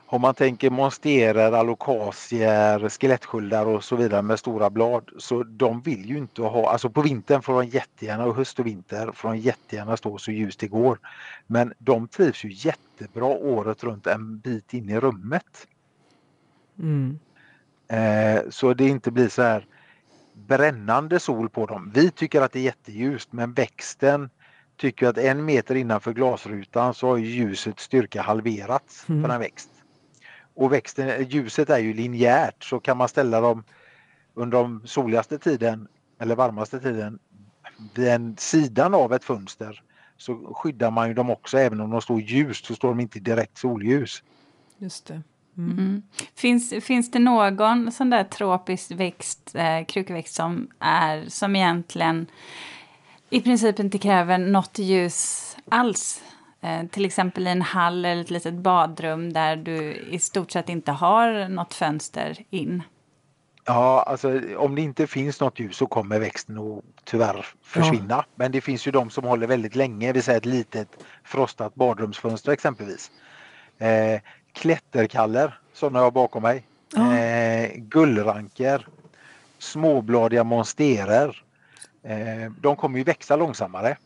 om man tänker monsterer, alokasier, skelettsköldar och så vidare med stora blad så de vill ju inte ha, alltså på vintern får de jättegärna och höst och vinter får de jättegärna stå så ljust det går. Men de trivs ju jättebra året runt en bit in i rummet. Mm. Eh, så det inte blir så här brännande sol på dem. Vi tycker att det är jätteljust men växten tycker att en meter innanför glasrutan så har ljusets styrka halverats mm. för en växt. Och växten, ljuset är ju linjärt så kan man ställa dem under de soligaste tiden eller varmaste tiden vid en sidan av ett fönster så skyddar man ju dem också även om de står ljust så står de inte i direkt solljus. Just det. Mm. Mm. Finns, finns det någon sån där tropisk växt, eh, krukväxt som är som egentligen i princip inte kräver något ljus alls? Eh, till exempel i en hall eller ett litet badrum där du i stort sett inte har något fönster in. Ja, alltså om det inte finns något ljus så kommer växten nog tyvärr försvinna. Ja. Men det finns ju de som håller väldigt länge, vi säger ett litet frostat badrumsfönster exempelvis. Eh, klätterkaller, sådana jag har bakom mig. Ja. Eh, gullranker, småbladiga monsterer. Eh, de kommer ju växa långsammare.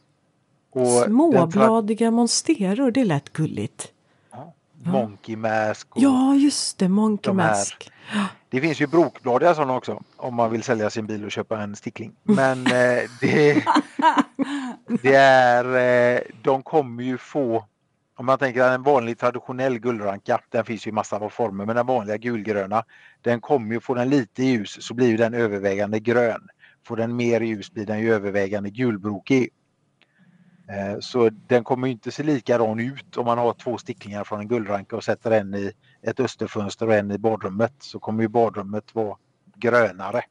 Och Småbladiga monsteror, det lät gulligt. Ja, monkey mask. ja, just det, monkey mask. Det finns ju brokbladiga sådana också om man vill sälja sin bil och köpa en stickling. Men eh, det, det, är, eh, de kommer ju få om man tänker att en vanlig traditionell guldranka, den finns ju i massa former, men den vanliga gulgröna, den kommer ju, får den lite ljus så blir den övervägande grön. Får den mer ljus blir den ju övervägande gulbrokig. Eh, så den kommer inte se likadan ut om man har två sticklingar från en guldranka och sätter en i ett österfönster och en i badrummet så kommer ju badrummet vara grönare.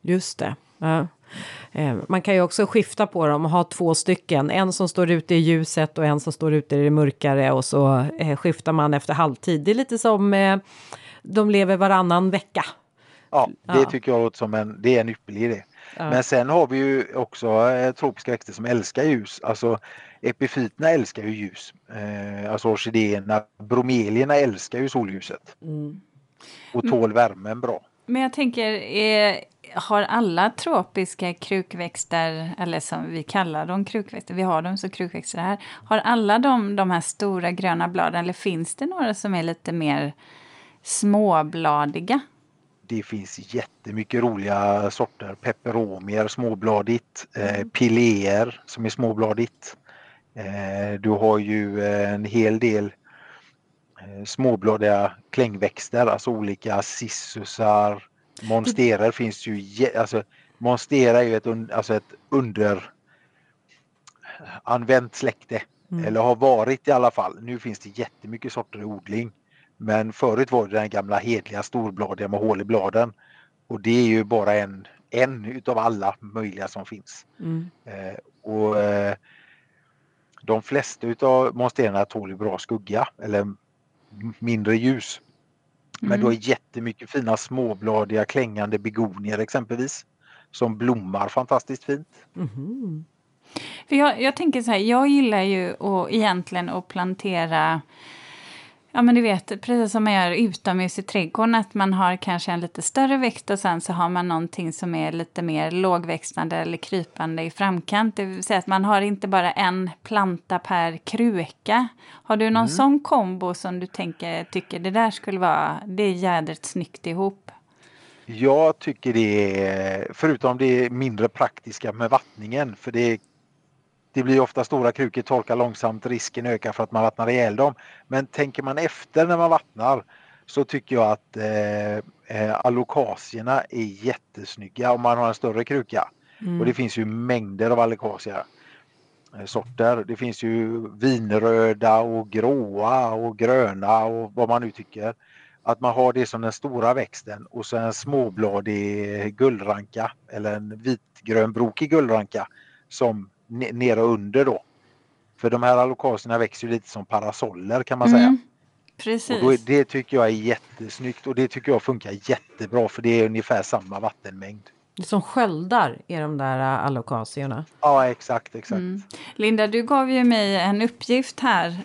Just det. Ja. Eh, man kan ju också skifta på dem och ha två stycken. En som står ute i ljuset och en som står ute i det mörkare och så eh, skiftar man efter halvtid. Det är lite som de lever varannan vecka. Ja, det ja. tycker jag låter som en, det är en ypperlig idé. Men sen har vi ju också eh, tropiska växter som älskar ljus. Alltså epifyterna älskar ju ljus. Eh, alltså orkidéerna, bromelierna älskar ju solljuset. Mm. Och tål värmen bra. Men jag tänker, är, har alla tropiska krukväxter, eller som vi kallar dem krukväxter, vi har dem som krukväxter här, har alla de, de här stora gröna bladen eller finns det några som är lite mer småbladiga? Det finns jättemycket roliga sorter. Peperomier småbladigt, eh, mm. pileer som är småbladigt. Eh, du har ju en hel del eh, småbladiga klängväxter, alltså olika cissusar, monsterer finns ju. Alltså, monstera är ju ett, alltså ett under använt släkte. Mm. Eller har varit i alla fall. Nu finns det jättemycket sorter i odling. Men förut var det den gamla hedliga storbladiga med hål i bladen. Och det är ju bara en, en utav alla möjliga som finns. Mm. Eh, och eh, De flesta utav monsterna tål bra skugga eller mindre ljus. Men mm. du har jättemycket fina småbladiga klängande begonier exempelvis. Som blommar fantastiskt fint. Mm. För jag, jag tänker så här, jag gillar ju att, egentligen att plantera Ja men du vet, precis som man gör utomhus i trädgården, att man har kanske en lite större växt och sen så har man någonting som är lite mer lågväxtande eller krypande i framkant. Det vill säga att man har inte bara en planta per kruka. Har du någon mm. sån kombo som du tänker, tycker det där skulle vara, det är jädrigt snyggt ihop? Jag tycker det är, förutom det mindre praktiska med vattningen, för det det blir ofta stora krukor, torkar långsamt, risken ökar för att man vattnar ihjäl dem. Men tänker man efter när man vattnar så tycker jag att eh, eh alokasierna är jättesnygga om man har en större kruka. Mm. Och det finns ju mängder av alokasia eh, sorter. Det finns ju vinröda och gråa och gröna och vad man nu tycker. Att man har det som den stora växten och så en småbladig guldranka eller en vitgrönbrokig guldranka som nere och under då. För de här alokasierna växer lite som parasoller kan man säga. Mm, precis. Och det tycker jag är jättesnyggt och det tycker jag funkar jättebra för det är ungefär samma vattenmängd. Det som sköldar är de där äh, alokasierna. Ja exakt, exakt. Mm. Linda, du gav ju mig en uppgift här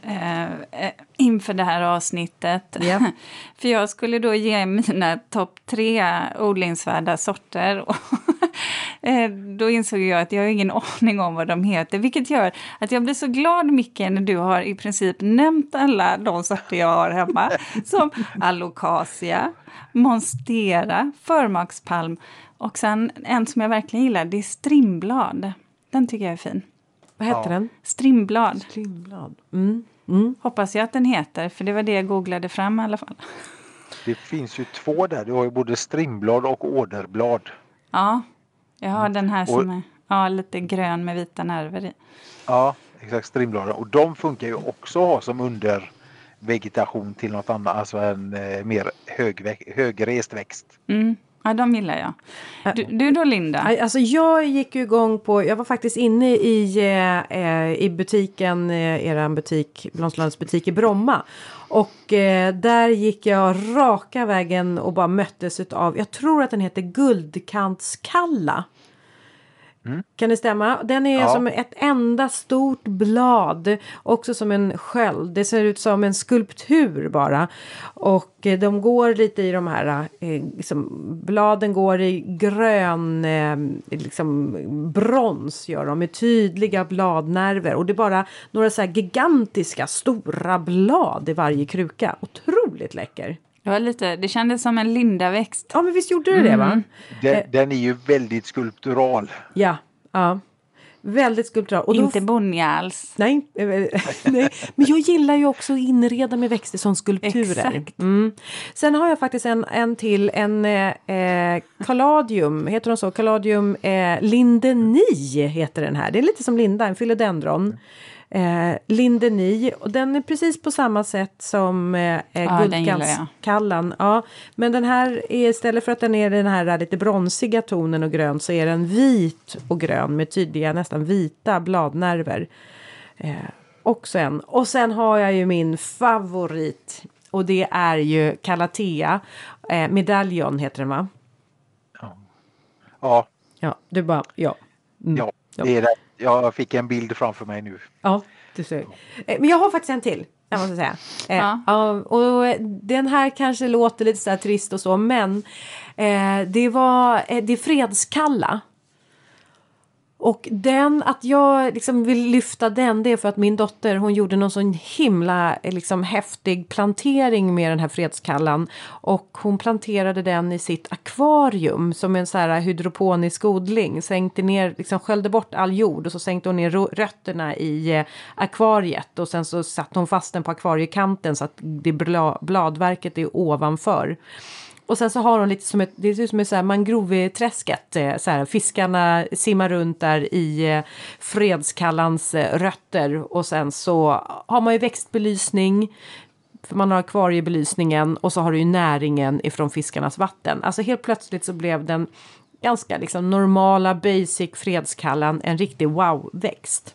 eh, inför det här avsnittet. Yep. för jag skulle då ge mina topp tre odlingsvärda sorter. Eh, då insåg jag att jag har ingen aning om vad de heter, vilket gör att jag blir så glad, Micke, när du har i princip nämnt alla de sorter jag har hemma, som alocasia, monstera, förmakspalm och sen en som jag verkligen gillar, det är strimblad. Den tycker jag är fin. Vad heter ja. den? Strimblad. Strimblad. Mm. Mm. Hoppas jag att den heter, för det var det jag googlade fram i alla fall. Det finns ju två där, du har ju både strimblad och åderblad. Ja, jag har den här som är ja, lite grön med vita nerver i. Ja, exakt strimblad. Och de funkar ju också att ha som undervegetation till något annat, alltså en eh, mer hög, högrest växt. Mm. Ja, de gillar jag. Du, du då Linda? Alltså jag gick ju igång på, jag var faktiskt inne i, eh, i butiken, eh, eran butik, Blomsterlandets butik i Bromma. Och eh, där gick jag raka vägen och bara möttes av, jag tror att den heter Guldkantskalla. Mm. Kan det stämma? Den är ja. som ett enda stort blad. Också som en sköld. Det ser ut som en skulptur bara. Och eh, de går lite i de här, eh, liksom, bladen går i grön, eh, liksom brons gör de med tydliga bladnerver. Och det är bara några så gigantiska stora blad i varje kruka. Otroligt läcker. Det, var lite, det kändes som en lindaväxt. Ja men visst gjorde det mm. det va? Mm. Den, den, är ju väldigt skulptural. Ja, ja. Väldigt skulptural. Och Inte bonniga alls. Nej, eh, nej, men jag gillar ju också att inreda med växter som skulpturer. Exakt. Mm. Sen har jag faktiskt en, en till, en eh, Caladium, heter de så? Caladium eh, lindeni heter den här. Det är lite som linda, en philodendron eh, lindeni och den är precis på samma sätt som eh, ja, guldganskallan. Ja, men den här är istället för att den är den här lite bronsiga tonen och grön så är den vit och grön med tydliga nästan vita bladnerver. Eh, också en. Och sen har jag ju min favorit och det är ju Calathea. Eh, medaljon heter den va? Ja. Ja. Ja, du bara ja. Mm. Ja, det är det jag fick en bild framför mig nu. Ja, du ser. Eh, men jag har faktiskt en till. Jag måste säga. Eh, ja. och den här kanske låter lite så här trist och så, men eh, det var eh, det fredskalla. Och den, att jag liksom vill lyfta den, det är för att min dotter hon gjorde någon sån himla eh, liksom, häftig plantering med den här fredskallan. Och hon planterade den i sitt akvarium som en så här hydroponisk odling. Sänkte ner, liksom sköljde bort all jord och så sänkte hon ner rötterna i eh, akvariet. Och sen så satte hon fast den på akvariekanten så att det bladverket är ovanför. Och sen så har hon lite som ett, det ser ut som ett så här mangroveträsket. Eh, så här, fiskarna simmar runt där i eh, fredskallans eh, rötter. Och sen så har man ju växtbelysning. För man har akvariebelysningen och så har du ju näringen ifrån fiskarnas vatten. Alltså helt plötsligt så blev den ganska liksom normala basic fredskallan en riktig wow-växt.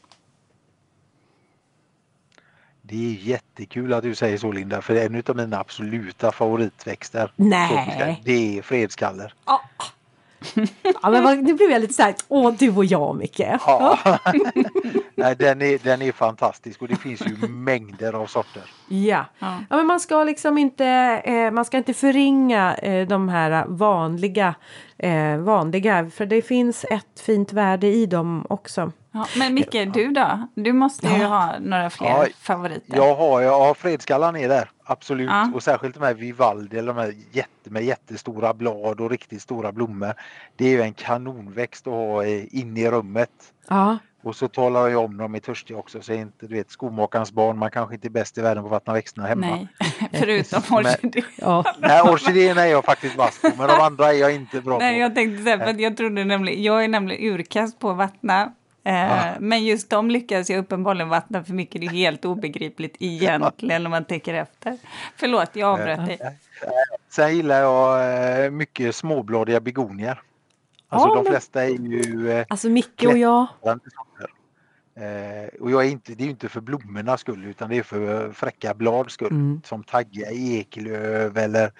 Det är jättekul att du säger så Linda, för det är en av mina absoluta favoritväxter. Nej! Det är fredskaller. Oh. ja, men nu blev jag lite så här, åh du och jag Micke. Ja. Nej, den, är, den är fantastisk och det finns ju mängder av sorter. Ja. Ja. ja, men man ska liksom inte, eh, man ska inte förringa eh, de här vanliga, eh, vanliga, för det finns ett fint värde i dem också. Ja, men Micke, du då? Du måste ju Ja. ha några fler Ja, favoriter. Jag har, jag har fredskallan är där, absolut. Ja. Och särskilt de här Vivaldi, eller de här jätte, med jättestora blad och riktigt stora blommor. Det är ju en kanonväxt att ha eh, inne i rummet. Ja, Och så talar jag om dem är törstiga också så är inte du vet skomakarens barn, man kanske inte är bäst i världen på att vattna växterna hemma. Nej, förutom Men- orkidé. ja. Nej, orkidéerna är jag faktiskt vass på men de andra är jag inte bra Nej, på. jag tänkte säga, för att jag trodde nämligen, jag är nämligen urkast på att vattna. Eh, Ja. Men just de lyckas jag uppenbarligen vattna för mycket. Det är helt obegripligt egentligen om man tänker efter. Förlåt, jag avbröt dig. Sen gillar jag eh, mycket småbladiga begonier. Alltså Ja, de men- flesta är ju eh, Alltså Micke och jag. Eh, och jag är inte, det är ju inte för blommornas skull utan det är för fräcka blads skull. Mm. Som tagga eklöv eller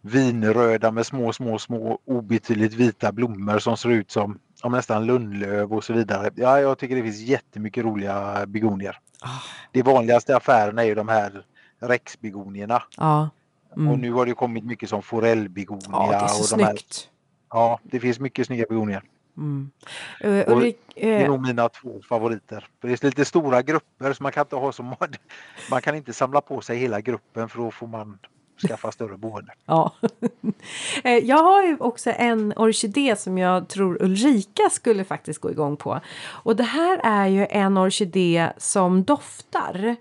vinröda med små, små, små obetydligt vita blommor som ser ut som ja, nästan lundlöv och så vidare. Ja, jag tycker det finns jättemycket roliga begonier. Ah. Det vanligaste affärerna är ju de här rexbegonierna. Ja. Mm. Och nu har det kommit mycket som forellbegonia. ja, det är så och de här, snyggt. ja, det finns mycket snygga begonier. Mm. Uh, Ulrik, Det är eh, nog mina två favoriter. För det är lite stora grupper så man kan inte ha så många. Man kan inte samla på sig hela gruppen för då får man skaffa större boende. ja. Eh, jag har ju också en orkidé som jag tror Ulrika skulle faktiskt gå igång på. Och det här är ju en orkidé som doftar.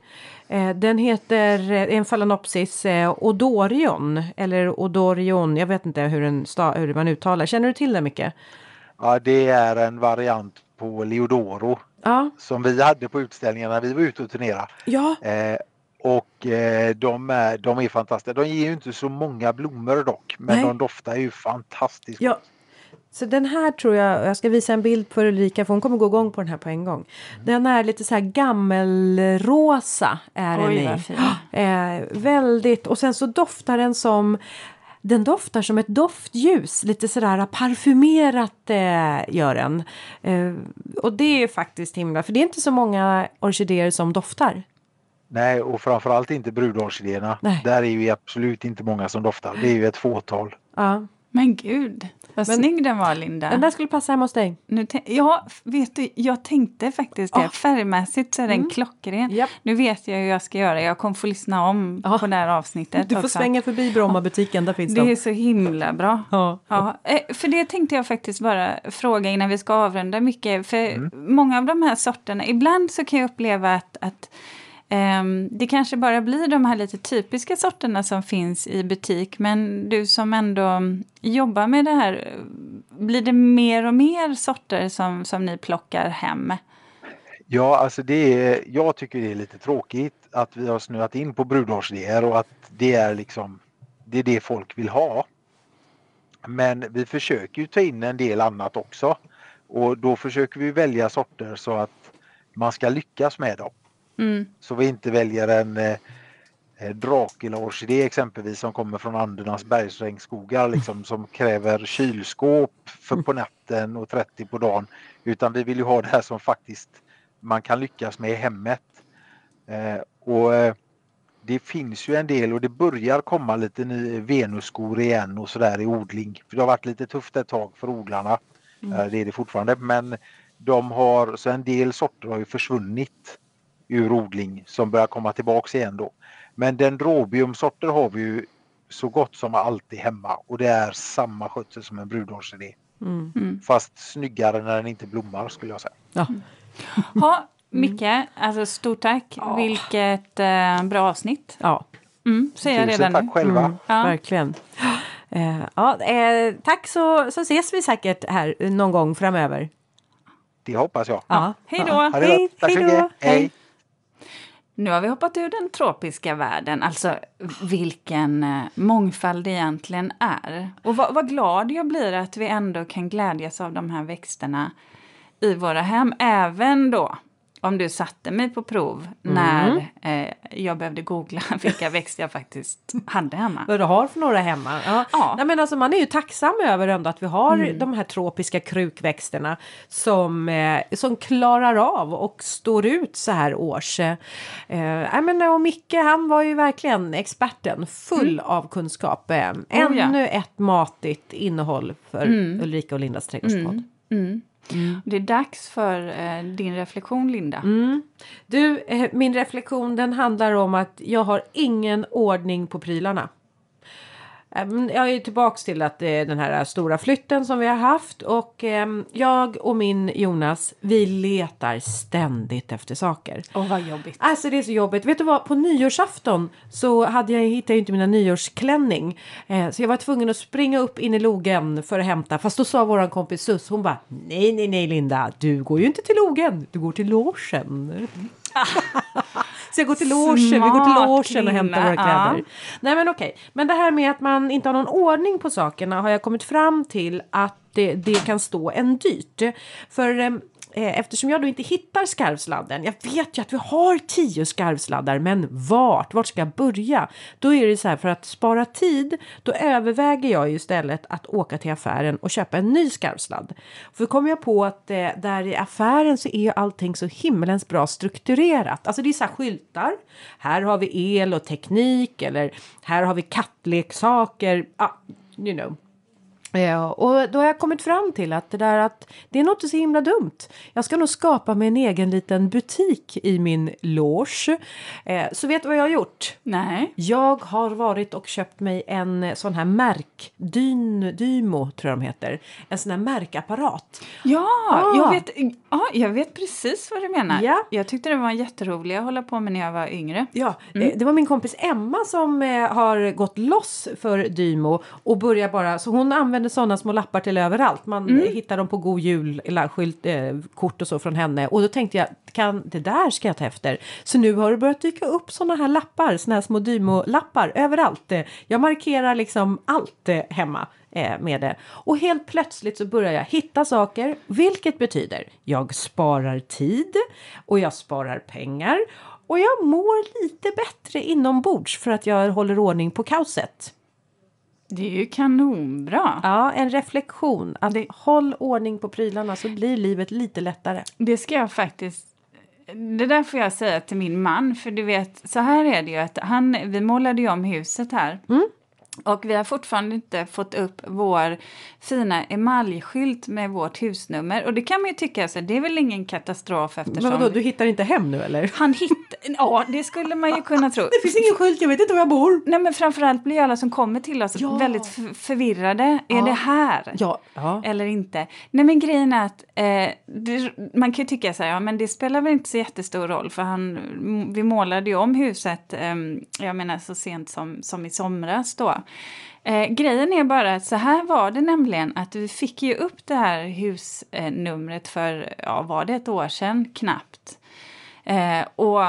Eh, Den heter eh, en Phalaenopsis Odorion eller Odorion. Jag vet inte hur, den hur man uttalar. Känner du till det mycket? Ja, det är en variant på Leodoro Ja. som vi hade på utställningen när vi var ute och turnerade. Ja. Eh, och eh, de, är, de är fantastiska. De ger ju inte så många blommor dock men Nej. de doftar ju fantastiskt. Ja. Så den här tror jag, jag ska visa en bild för Ulrika för hon kommer gå igång på den här på en gång. Den är lite så här gammelrosa är den i. Eh, väldigt, och sen så doftar den som den doftar som ett doftljus, lite sådär parfymerat eh, gör den. Eh, och det är faktiskt himla, för det är inte så många orkidéer som doftar. Nej och framförallt inte brudorkidéerna. Där är ju absolut inte många som doftar. Det är ju ett fåtal. Ja. Men gud, vad Men- snygg den var Linda. Den där skulle passa hemma hos dig. Nu ja, vet du, jag tänkte faktiskt det. Färgmässigt så är den Mm. klockren. Japp. Nu vet jag hur jag ska göra. Jag kommer få lyssna om Ja. på det här avsnittet Du får också. svänga förbi Brommabutiken, där finns Det är de. så himla bra. Ja. Ja, eh, för det tänkte jag faktiskt bara fråga innan vi ska avrunda mycket. För Mm. många av de här sorterna, ibland så kan jag uppleva att, att Ehm, det kanske bara blir de här lite typiska sorterna som finns i butik. Men du som ändå jobbar med det här, blir det mer och mer sorter som, som ni plockar hem? Ja, alltså det är, jag tycker det är lite tråkigt att vi har snöat in på brudorkidéer och att det är liksom det är det folk vill ha. Men vi försöker ju ta in en del annat också och då försöker vi välja sorter så att man ska lyckas med dem. Mm. Så vi inte väljer en eh, eh, Dracula-orkidé exempelvis som kommer från Andernas bergsregnskogar liksom, som kräver kylskåp för på natten och 30 på dagen. Utan vi vill ju ha det här som faktiskt man kan lyckas med i hemmet. Eh, och eh, Det finns ju en del och det börjar komma lite ny venusskor igen och sådär i odling. För det har varit lite tufft ett tag för odlarna. Eh, det är det fortfarande men de har, så en del sorter har ju försvunnit ur odling som börjar komma tillbaks igen då. Men dendrobiumsorter har vi ju så gott som alltid hemma och det är samma skötsel som en brudorkidé. Mm. Mm. Fast snyggare när den inte blommar skulle jag säga. Ja. Ha, Micke, alltså stort tack. Vilket eh, bra avsnitt. ja. Mm, säger jag redan nu. tack själva. Mm, Ja. Verkligen. Eh, ja, eh, tack så, så ses vi säkert här någon gång framöver. Det hoppas jag. Ja. hej då. Ja. Hej, hej då. Hej. Nu har vi hoppat ur den tropiska världen, alltså vilken eh, mångfald det egentligen är. Och vad, vad glad jag blir att vi ändå kan glädjas av de här växterna i våra hem, även då om du satte mig på prov när eh, jag behövde googla vilka växter jag faktiskt hade hemma. Vad du har för några hemma. Ja. Ja. Nej, men alltså, man är ju tacksam över ändå att vi har de här tropiska krukväxterna som, eh, som klarar av och står ut så här års. Eh, nej, men, och Micke han var ju verkligen experten, full av kunskap. Eh, Oh, ja. ännu ett matigt innehåll för Ulrika och Lindas trädgårdspodd. Det är dags för eh, din reflektion, Linda. Du, eh, min reflektion den handlar om att jag har ingen ordning på prylarna. Eh, Jag är tillbaks till att är den här stora flytten som vi har haft och eh, jag och min Jonas vi letar ständigt efter saker. Åh, vad jobbigt. Alltså det är så jobbigt. Vet du vad, på nyårsafton så hade jag, hittade jag inte mina nyårsklänning. Eh, så jag var tvungen att springa upp in i logen för att hämta. Fast då sa våran kompis Sus, hon bara nej, nej, nej Linda, du går ju inte till logen, du går till logen. så jag går till logen, vi går till logen och hämtar våra kläder. ja. Nej men okej, men det här med att man inte har någon ordning på sakerna har jag kommit fram till att det, det kan stå en dyrt. För eh, Eh, eftersom jag då inte hittar skarvsladden, jag vet ju att vi har tio skarvsladdar, men vart? Vart ska jag börja? Då är det så här, för att spara tid, då överväger jag ju istället att åka till affären och köpa en ny skarvsladd. För kommer jag på att eh, där i affären så är ju allting så himmelens bra strukturerat. Alltså det är så här skyltar, här har vi el och teknik, eller här har vi kattleksaker, ah, you know. Ja, och då har jag kommit fram till att det där att det är inte så himla dumt. Jag ska nog skapa mig en egen liten butik i min loge. Eh, så vet du vad jag har gjort? Nej. Jag har varit och köpt mig en sån här märk, Dyn, Dymo tror jag de heter. En sån här märkapparat. Ja, Ah. jag, vet, ja, jag vet precis vad du menar. Ja. Jag tyckte det var jätteroligt att hålla på med när jag var yngre. Ja, eh, det var min kompis Emma som eh, har gått loss för Dymo och börjar bara, så hon använder sådana små lappar till överallt. Man eh, hittar dem på God Jul, eller skylt, eh, kort och så från henne. Och då tänkte jag, kan, det där ska jag ta efter. Så nu har det börjat dyka upp sådana här lappar, sådana här små Dymo-lappar överallt. Eh, Jag markerar liksom allt eh, hemma med det. Och helt plötsligt så börjar jag hitta saker, vilket betyder jag sparar tid och jag sparar pengar och jag mår lite bättre inombords för att jag håller ordning på kaoset. Det är ju kanonbra. Ja, en reflektion. Att håll ordning på prylarna så blir livet lite lättare. Det ska jag faktiskt... Det där får jag säga till min man, för du vet, så här är det ju att han, vi målade ju om huset här. Och vi har fortfarande inte fått upp vår fina emaljskylt med vårt husnummer. Och det kan man ju tycka, så det är väl ingen katastrof eftersom... Men vadå, du hittar inte hem nu eller? Han hittade... Ja, det skulle man ju kunna tro. Det finns ingen skylt, jag vet inte var jag bor. Nej men framförallt blir alla som kommer till oss Ja. väldigt förvirrade. Är Ja. det här? Ja, ja. Eller inte? Nej men grejen är att eh, det, man kan ju tycka så här, ja men det spelar väl inte så jättestor roll för han, vi målade ju om huset, eh, jag menar så sent som, som i somras då. Eh, grejen är bara att så här var det nämligen att vi fick ju upp det här husnumret för, ja var det ett år sedan knappt. Eh, och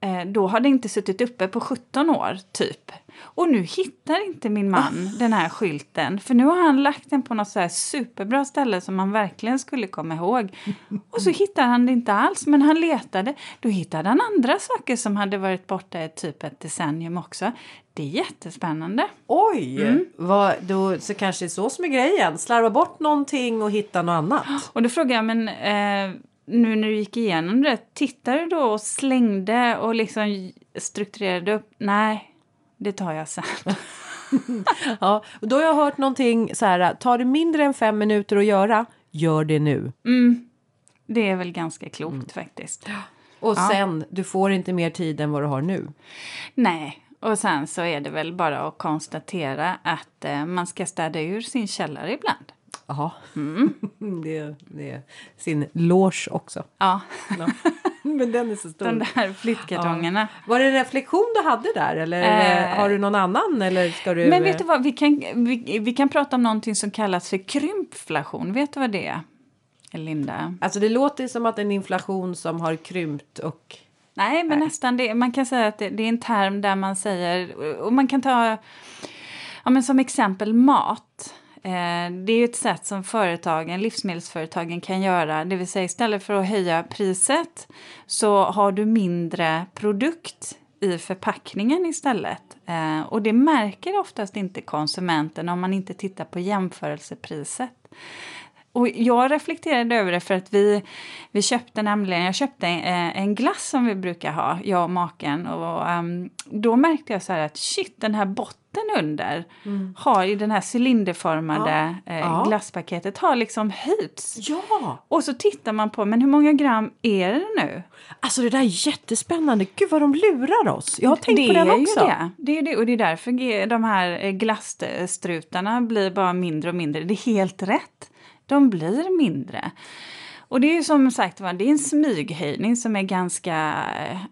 eh, då har det inte suttit uppe på 17 år, typ. Och nu hittar inte min man den här skylten. För nu har han lagt den på något så superbra ställe som man verkligen skulle komma ihåg. Och så hittar han det inte alls, men han letade. Då hittade han andra saker som hade varit borta i typ ett decennium också. Det är jättespännande. Oj! Vad, då, så kanske det är så som är grejen. Slarva bort någonting och hitta något annat. Och då frågar jag, men eh, nu när du gick igenom det, tittade du då och slängde och liksom strukturerade upp? Nej, det tar jag sen. Ja, och då har jag hört någonting så här, tar det mindre än fem minuter att göra, gör det nu. Mm, det är väl ganska klokt faktiskt. Och Ja. sen, du får inte mer tid än vad du har nu. Nej, och sen så är det väl bara att konstatera att eh, man ska städa ur sin källare ibland. Jaha. det, det är sin loge också. Ja, Ja. Men den är så stor. de där flyttkartongerna. Var det en reflektion du hade där eller Eh. har du någon annan? Eller ska du... Men vet du vad, vi kan, vi, vi kan prata om någonting som kallas för krympflation. Vet du vad det är? Linda? Alltså det låter som att en inflation som har krympt och... Nej, men nästan det. Man kan säga att det, det är en term där man säger, och man kan ta ja, men som exempel mat. Eh, det är ett sätt som företagen, livsmedelsföretagen kan göra. Det vill säga istället för att höja priset så har du mindre produkt i förpackningen istället. Eh, och det märker oftast inte konsumenten om man inte tittar på jämförelsepriset. Och jag reflekterade över det för att vi, vi köpte nämligen, jag köpte en, en glass som vi brukar ha, jag och maken. Och um, då märkte jag så här att shit, den här botten under mm. har i den här cylinderformade ja. Eh, glasspaketet har liksom höjts. Ja! Och så tittar man på, men hur många gram är det nu? Alltså det där är jättespännande. Gud vad de lurar oss. Jag har tänkt det på den också. Det. det är det. Och det är därför de här eh, glasstrutarna blir bara mindre och mindre. Det är helt rätt de blir mindre. Och det är som sagt var, det är en smyghöjning som är ganska,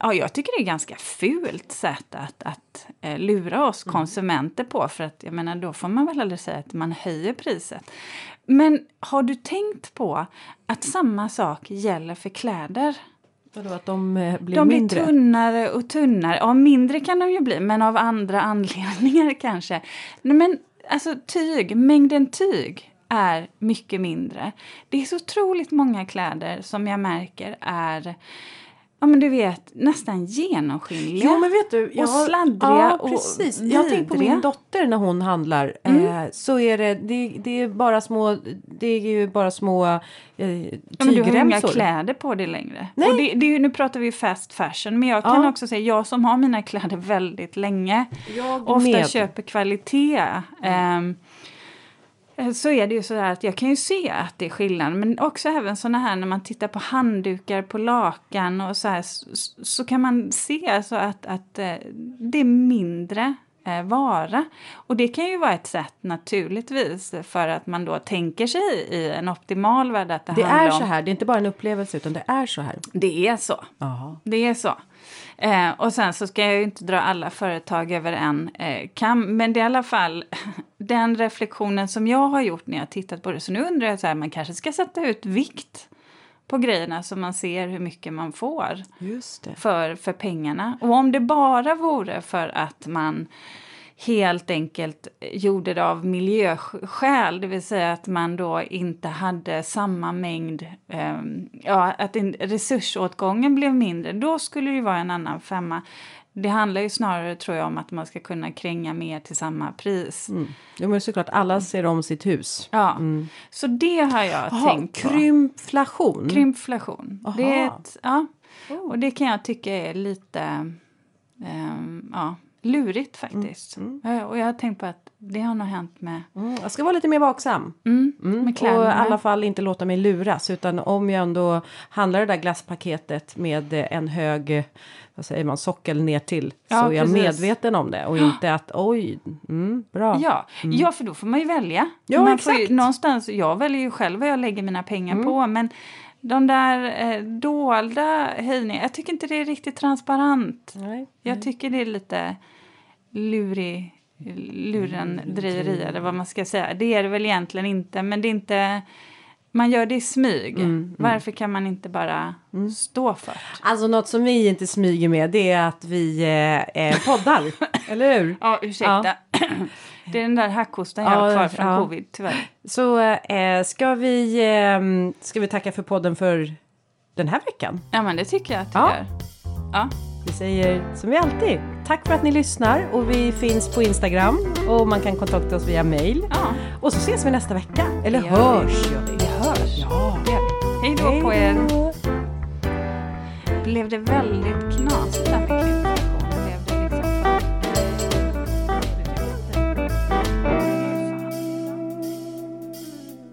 ja jag tycker det är ganska fult sätt att, att eh, lura oss mm. konsumenter på för att jag menar då får man väl aldrig säga att man höjer priset. Men har du tänkt på att samma sak gäller för kläder? Vadå, att de eh, blir de mindre? De blir tunnare och tunnare. Ja, mindre kan de ju bli, men av andra anledningar kanske. Men alltså tyg, mängden tyg är mycket mindre. Det är så otroligt många kläder som jag märker är Ja men du vet, nästan genomskinliga. Jo men vet du, jag och sladdriga ja, precis. och Jag har tänkt på min dotter när hon handlar. Mm. Eh, så är det, det, det, är bara små, det är ju bara små eh, tygremsor. Men du har inga kläder på dig längre. Nej. Och det, det, nu pratar vi fast fashion men jag kan ja. också säga, jag som har mina kläder väldigt länge. Jag ofta med. köper kvalitet. Eh, Eh, så är det ju så att jag kan ju se att det är skillnad. Men också även såna här när man tittar på handdukar på lakan och så här så, så kan man se alltså att, att eh, det är mindre eh, vara. Och det kan ju vara ett sätt naturligtvis för att man då tänker sig i en optimal värld att det, det är så här, det är inte bara en upplevelse utan det är så här. Det är så. Aha. Det är så. Eh, och sen så ska jag ju inte dra alla företag över en eh, kam, men det är i alla fall den reflektionen som jag har gjort när jag tittat på det. Så nu undrar jag så här, man kanske ska sätta ut vikt på grejerna så man ser hur mycket man får För, för pengarna. Och om det bara vore för att man helt enkelt gjorde det av miljöskäl, det vill säga att man då inte hade samma mängd, eh, ja, att resursåtgången blev mindre, då skulle det vara en annan femma. Det handlar ju snarare tror jag om att man ska kunna kränga mer till samma pris. Mm. Jo men såklart, alla ser om sitt hus. Ja, mm. så det har jag Aha, tänkt på. Krympflation? Krympflation. Det är ett, ja. Oh. Och det kan jag tycka är lite, um, ja lurigt mm, faktiskt. Mm. Mm. Och jag har tänkt på att det har nog hänt med... Mm. Jag ska vara lite mer vaksam. Mm. mm. Med och i alla fall inte låta mig luras. Utan om jag ändå handlar det där glasspaketet med en hög vad säger man, sockel ner till ja, så är jag medveten om det och inte att oj, mm, bra. Ja. ja, för då får man ju välja. Ja, man exakt. Ju, någonstans, jag väljer ju själv vad jag lägger mina pengar på men de där eh, dolda höjningarna, jag tycker inte det är riktigt transparent. Nej, jag nej. tycker det är lite lurig, lurendrejeri eller vad man ska säga. Det är det väl egentligen inte, men det är inte... Man gör det i smyg. Mm, mm. Varför kan man inte bara mm. stå för det? Alltså något som vi inte smyger med det är att vi eh, eh poddar, eller hur? Ja, ursäkta. Ja. Det är den där hackostan jag har kvar från ja. covid, tyvärr. Så eh, ska, vi, eh, ska vi tacka för podden för den här veckan? Ja, men det tycker jag att vi ja. gör. Ja. Vi säger som vi alltid, tack för att ni lyssnar och vi finns på Instagram och man kan kontakta oss via mail. Ja. Och så ses vi nästa vecka, eller det hörs. Vi, vi hörs. Ja. Hej då på er. Blev det väldigt knasigt där med?